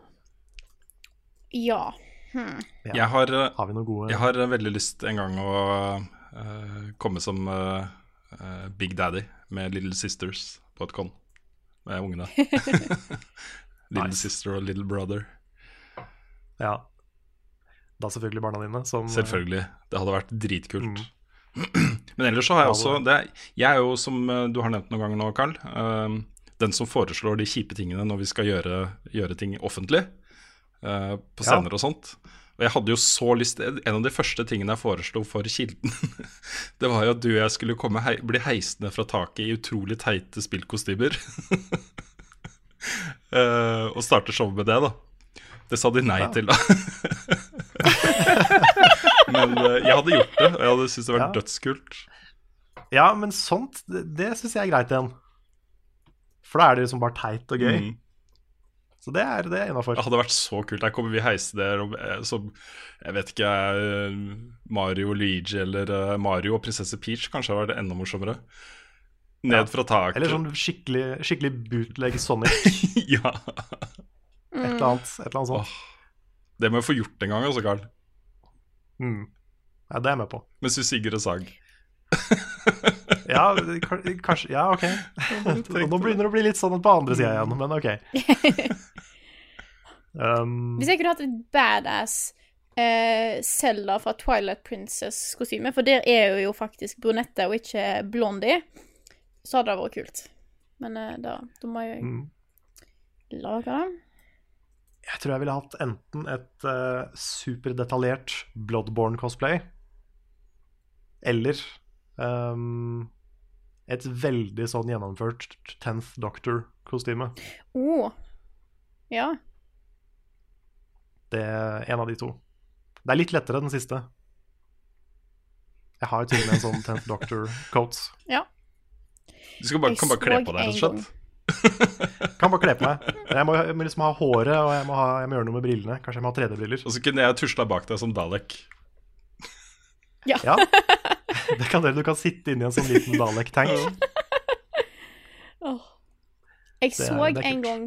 Ja. Hmm. Ja. Jeg har eh, Har vi noen gode Jeg har eh, veldig lyst en gang å uh, komme som uh, Big Daddy med Little Sisters på et con med ungene. Little Nice. Sister og Little Brother. Ja. Da selvfølgelig barna dine, som Selvfølgelig. Det hadde vært dritkult. Mm. Men ellers så har jeg også det, Jeg er jo, som du har nevnt noen ganger nå, Carl, den som foreslår de kjipe tingene når vi skal gjøre, gjøre ting offentlig. Eh, på Ja. og sånt. Og jeg hadde jo så lyst En av de første tingene jeg foreslo for Kilden, det var jo at du og jeg skulle komme hei, bli heist ned fra taket i utrolig teite spillkostymer. uh, og starte showet med det, da. Det sa de nei Ja. til, da. Men uh, jeg hadde gjort det, og jeg hadde syntes det var Ja. dødskult. Ja, men sånt, det, det syns jeg er greit igjen. For da er det liksom bare teit og gøy. Mm. Så det er, det innafor. Det hadde vært så kult. Der kommer vi heise der og, eh, som Jeg vet ikke eh, Mario Luigi eller eh, Mario og prinsesse Peach kanskje hadde vært enda morsommere. Ned fra taket. Eller sånn skikkelig, skikkelig bootleg Sonic. ja. Et eller annet, et eller annet sånt. Åh, det må jeg få gjort en gang, altså, Carl. Mm. Ja, det er jeg med på. Mens du sigger og sag. Ja, kanskje Ja, ok. Nå begynner det å bli litt sånn på andre sida igjen, men ok. Um, Hvis jeg kunne hatt et badass eh, Zelda fra Twilight Princess-kostyme, for der er jo faktisk brunette og ikke blondie, så hadde det vært kult. Men uh, da, da må jeg mm. lage det. Jeg tror jeg ville hatt enten et uh, superdetaljert Bloodborne-cosplay, eller um, et veldig sånn gjennomført Tenth Doctor-kostyme. Å. Ja. Det er en av de to. Det er litt lettere, den siste. Jeg har jo til og med en sånn Tenth Doctor-coat. ja. Du skal bare, kan bare kle på deg, rett og slett. Kan bare kle på meg. Jeg må, jeg må liksom ha håret, og jeg må, ha, jeg må gjøre noe med brillene. Kanskje jeg må ha 3D-briller. Og så kunne jeg tusla bak deg som Dalek. Ja. Ja, det kan dere. Du kan sitte inni en sånn liten Dalek-tank. oh. Jeg så det er en gang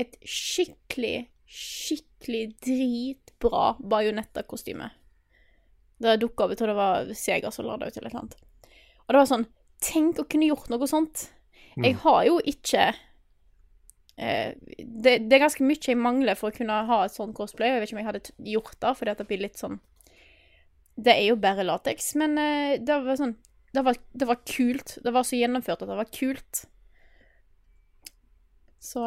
et skikkelig, skikkelig dritbra bajonettakostyme. Det dukka opp, jeg tror det var Sega som la det ut, eller et eller annet. Og det var sånn Tenk å kunne gjort noe sånt. Jeg Mm. har jo ikke eh, det, det er ganske mye jeg mangler for å kunne ha et sånt cosplay. Jeg vet ikke om jeg hadde gjort det, fordi det blir litt sånn Det er jo bare lateks, men eh, det var sånn det var, det var kult. Det var så gjennomført at det var kult. Så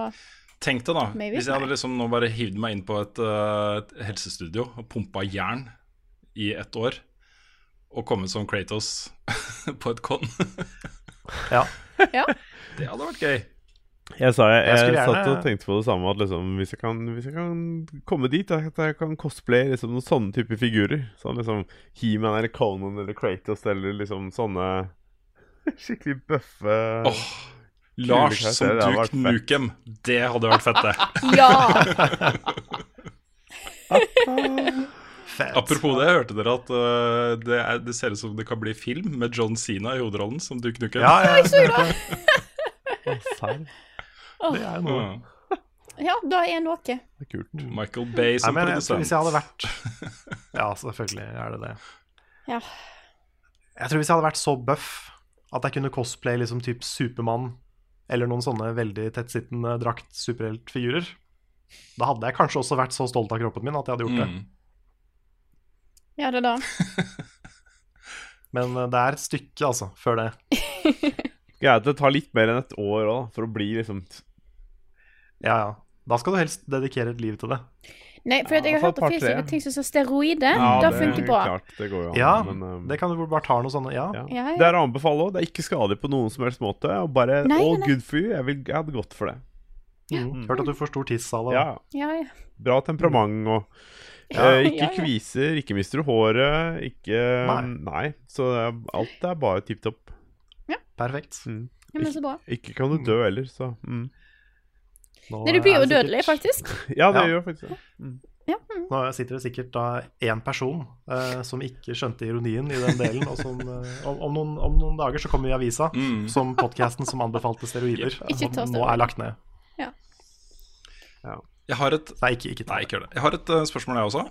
Tenk deg da, Maybe. hvis jeg hadde liksom nå bare hivd meg inn på et, uh, et helsestudio og pumpa jern i ett år, og kommet som Kratos på et con. Ja. Ja. Det hadde vært gøy. Jeg sa jeg, Jeg jeg, satt og tenkte på det samme, at liksom, hvis, jeg kan, hvis jeg kan komme dit, at jeg kan cosplaye liksom, noen sånne typer figurer. Sånn liksom He-Man eller Conan eller Kratos eller liksom sånne skikkelig bøffe oh, Lars som du hadde Duke vært fett. Nukem. Det hadde vært fett, det. Ja! Fett. Apropos det, hørte dere at uh, det, er, det ser ut som det kan bli film med John Cena i hovedrollen som Duke Nukem? Ja, jeg så det. Det er noe. Ja. da er noe. Det er kult. Michael Bay Nei, som men jeg, tror produsent. hvis jeg hadde vært Ja, selvfølgelig er det det. Ja. Jeg tror hvis jeg hadde vært så buff at jeg kunne cosplay liksom typ Supermann eller noen sånne veldig tettsittende drakt-superheltfigurer, da hadde jeg kanskje også vært så stolt av kroppen min at jeg hadde gjort det. Mm. Ja, det da. Men eh, det er et stykke, altså, før det. Er det tar litt mer enn et år òg, for å bli liksom Ja, ja. Da skal du helst dedikere et liv til det. Nei, for ja, jeg har Ja, hørt det fins noen ting som heter steroider. Ja, det det funker er bra. Klart, det går jo an. Ja, men, um, det kan du bare ta noe sånne Ja. ja. Ja, ja. Det er å anbefale òg. Det er ikke skadelig på noen som helst måte. Og bare Nei, all nei, good for you. Jeg, vil, jeg hadde gått for det. Mm. Hørt at du får stor tiss av det. Ja, Ja, ja. Bra temperament og Ja, eh, Ikke ja, ja. kviser, ikke mister du håret, ikke Nei. Nei. Så det er- alt er bare tipp topp. Perfekt. Ja, men så bra. Ikke kan du dø heller, så mm. Nå Nei, du blir jo udødelig, faktisk. Ja, det Ja. gjør faktisk det. Ja. Nå sitter det sikkert da én person eh, som ikke skjønte ironien i den delen. Og som, eh, om, om, noen, om noen dager så kommer vi i avisa Mm. som podkasten som anbefalte steroider. Som nå er lagt ned. Jeg har et Nei, ikke, ikke Nei, ikke gjør det. Jeg har et uh, spørsmål, jeg også.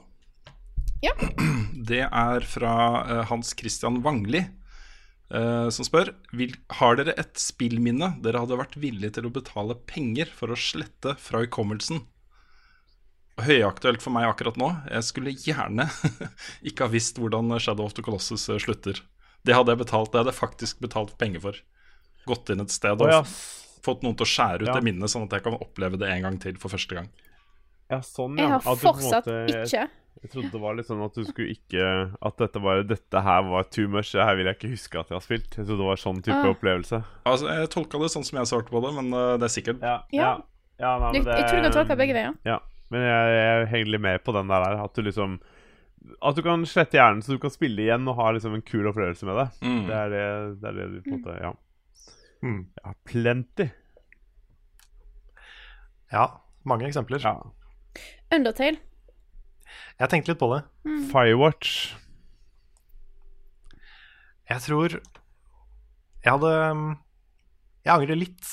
Ja. Det er fra uh, Hans Christian Wangli, som spør Har dere et spillminne dere hadde vært villige til å betale penger for å slette fra hukommelsen? Høyaktuelt for meg akkurat nå. Jeg skulle gjerne ikke ha visst hvordan Shadow of the Colossus eh, slutter. Det hadde jeg betalt, det hadde jeg faktisk betalt penger for. Gått inn et sted og oh, ja. fått noen til å skjære ut Ja. det minnet, sånn at jeg kan oppleve det en gang til for første gang. Ja, sånn, Jeg har At du på en fortsatt måte- ikke Jeg trodde det var litt sånn at du skulle ikke At dette, var, dette her var too much. Det her vil jeg ikke huske at jeg har spilt. Jeg trodde det var sånn type Ah. opplevelse. Altså, Jeg tolka det sånn som jeg svarte på det, men eh, det er sikkert Ja, Ja. ja nei, Jeg, men det- jeg tror du kan tolke begge veier. Ja, men jeg, jeg henger litt med på den der. At du liksom At du kan slette hjernen så du kan spille igjen og ha liksom en kul opplevelse med det. Mm. Det er det, det, er det du på en måte Ja. Mm. ja plenty. Ja, mange eksempler. Ja. Undertale. Jeg tenkte litt på det. Firewatch. Jeg tror Jeg hadde Jeg angrer litt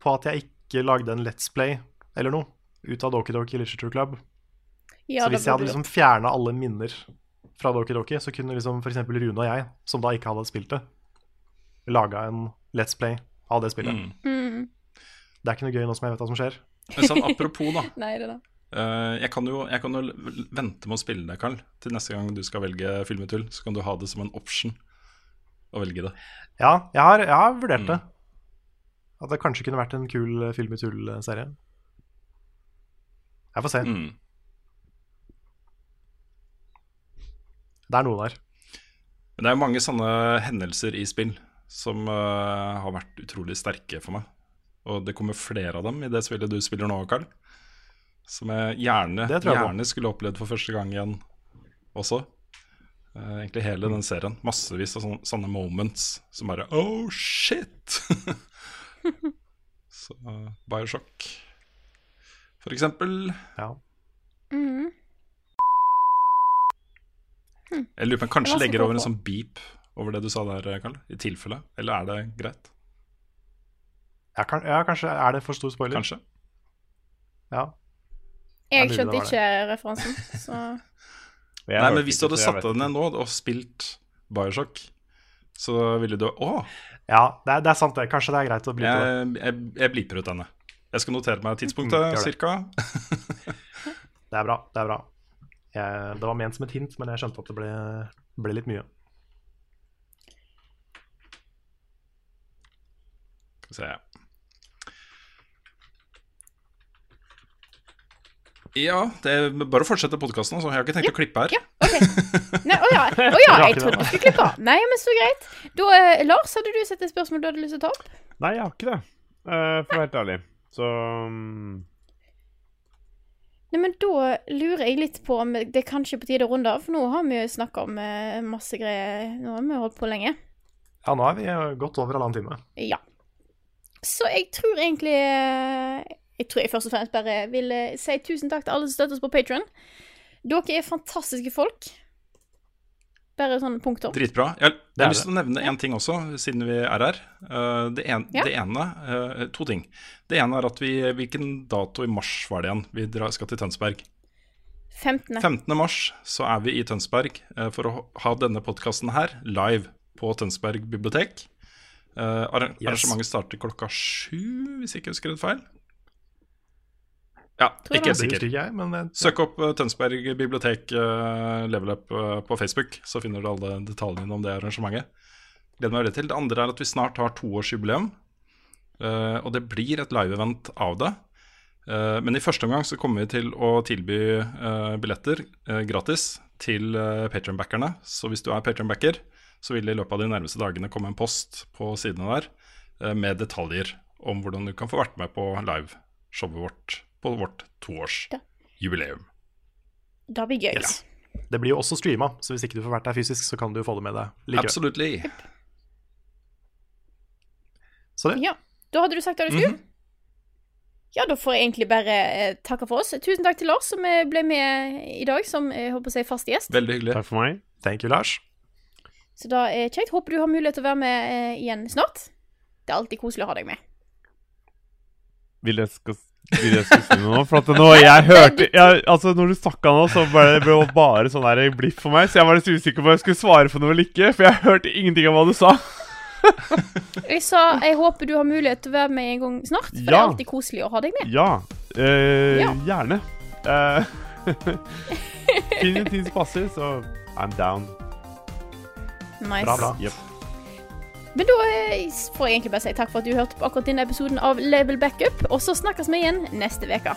på at jeg ikke lagde en Let's Play eller noe ut av Doki Doki Literature Club. Ja, så hvis jeg hadde liksom fjerna alle minner fra Doki Doki, så kunne liksom f.eks. Rune og jeg, som da ikke hadde spilt det, laga en Let's Play av det spillet. Mm. Mm. Det er ikke noe gøy nå som jeg vet hva som skjer. Men sånn, apropos, da. Nei, det da. Eh, jeg, kan jo, jeg kan jo vente med å spille det, Karl, til neste gang du skal velge filmetull. Så kan du ha det som en option å velge det. Ja, jeg har, jeg har vurdert Mm. det. At det kanskje kunne vært en kul eh, Film i tull-serie. Jeg får se. Mm. Det er noe der. Men det er mange sånne hendelser i spill som uh, har vært utrolig sterke for meg. Og det kommer flere av dem i det spillet du spiller nå, Karl. Som jeg gjerne, jeg gjerne skulle opplevd for første gang igjen også. Uh, egentlig hele den serien. Massevis av sånne, sånne moments som bare Oh, shit! Så uh, Bioshock, for eksempel. Ja. Mhm. Jeg lurer på om jeg kanskje legger over en sånn beep over det du sa der, Karl. I tilfelle. Eller er det greit? Ja, kan, ja, kanskje er det for stor spoiler. Kanskje. Ja. Jeg skjønte ikke referansen, så Nei, men hvis du hadde satt deg ned nå og spilt Bioshock, så ville du Å, ja det, er, det er sant, det. Kanskje det er greit å bli på det. jeg, jeg, jeg bliper ut denne. Jeg skal notere meg tidspunktet, mm, cirka. Det er bra. Det er bra. Jeg, det var ment som et hint, men jeg skjønte at det ble, ble litt mye. Skal vi se. Ja, det er bare å fortsette podkasten. Jeg har ikke tenkt å klippe her. Nei, Å ja. Å ja, jeg trodde du skulle klippe. Nei, men så greit. Da, eh, Lars, hadde du sett et spørsmål du hadde lyst til å ta opp? Nei, jeg har ikke det. eh, for å være helt ærlig. Så mm, Nei, men Da lurer jeg litt på om det er kanskje på tide å runde av, for nå har vi jo snakka om eh, masse greier. Nå har vi holdt på lenge. Ja, nå er vi godt over halvannen time. Ja. Så jeg tror egentlig eh, Jeg tror jeg først og fremst bare vil eh, si tusen takk til alle som støtter oss på Patron. Dere er fantastiske folk. Bare sånn punktum. Dritbra. Jeg, jeg Det har lyst til å nevne én ting også, siden vi er her. Eh, det, en, Ja. det ene eh, To ting. Det ene er at vi Hvilken dato i mars var det igjen? Vi skal til Tønsberg. 15. 15. mars så er vi i Tønsberg for å ha denne podkasten her live på Tønsberg bibliotek. Eh, arra- Yes. Arrangementet starter klokka sju, hvis jeg ikke husker det feil. Ja, Tror ikke helt sikker. ikke jeg, men Søk opp eh, Tønsberg bibliotek uh, Level Up uh, på Facebook, så finner du alle detaljene om det arrangementet. Gleder meg veldig til. Det andre er at vi snart har toårsjubileum. Uh, og det blir et live-event av det. Uh, men i første omgang så kommer vi til å tilby uh, billetter gratis til uh, Patron-backerne. Så hvis du er Patron-backer, så vil det i løpet av de nærmeste dagene komme en post på sidene der med detaljer om hvordan du kan få vært med på liveshowet vårt på vårt toårsjubileum. Det blir gøy. Ja. det blir jo også streama, så hvis ikke du får vært der fysisk, så kan du få det med deg likevel. Absolutely. Så det. Ja. Da hadde du sagt det du skulle? Ja, da får jeg egentlig bare eh, takke for oss. Tusen takk til Lars, som eh, ble med i dag som jeg håper å si fast gjest. Veldig hyggelig. Takk for meg. Thank you, Lars. Så da er kjekt. Håper du har mulighet til å være med eh, igjen snart. Det er alltid koselig å ha deg med. Vil jeg skal, nå? For at nå jeg hørte jeg, Altså, når du snakka nå, så ble det ble bare sånn der blipp for meg. Så jeg var litt usikker på om jeg skulle svare for noe eller ikke. For jeg hørte ingenting av hva du sa. Jeg sa jeg håper du har mulighet til å være med en gang snart, for det er alltid koselig å ha deg med. Ja. Eh, Ja. Gjerne. Eh, Finn en tid som passer, så I'm down. Nice. Bra, bra. Yep. Men da eh, får jeg egentlig bare si takk for at du hørte på akkurat denne episoden av Label Backup, og så snakkes vi igjen neste uke.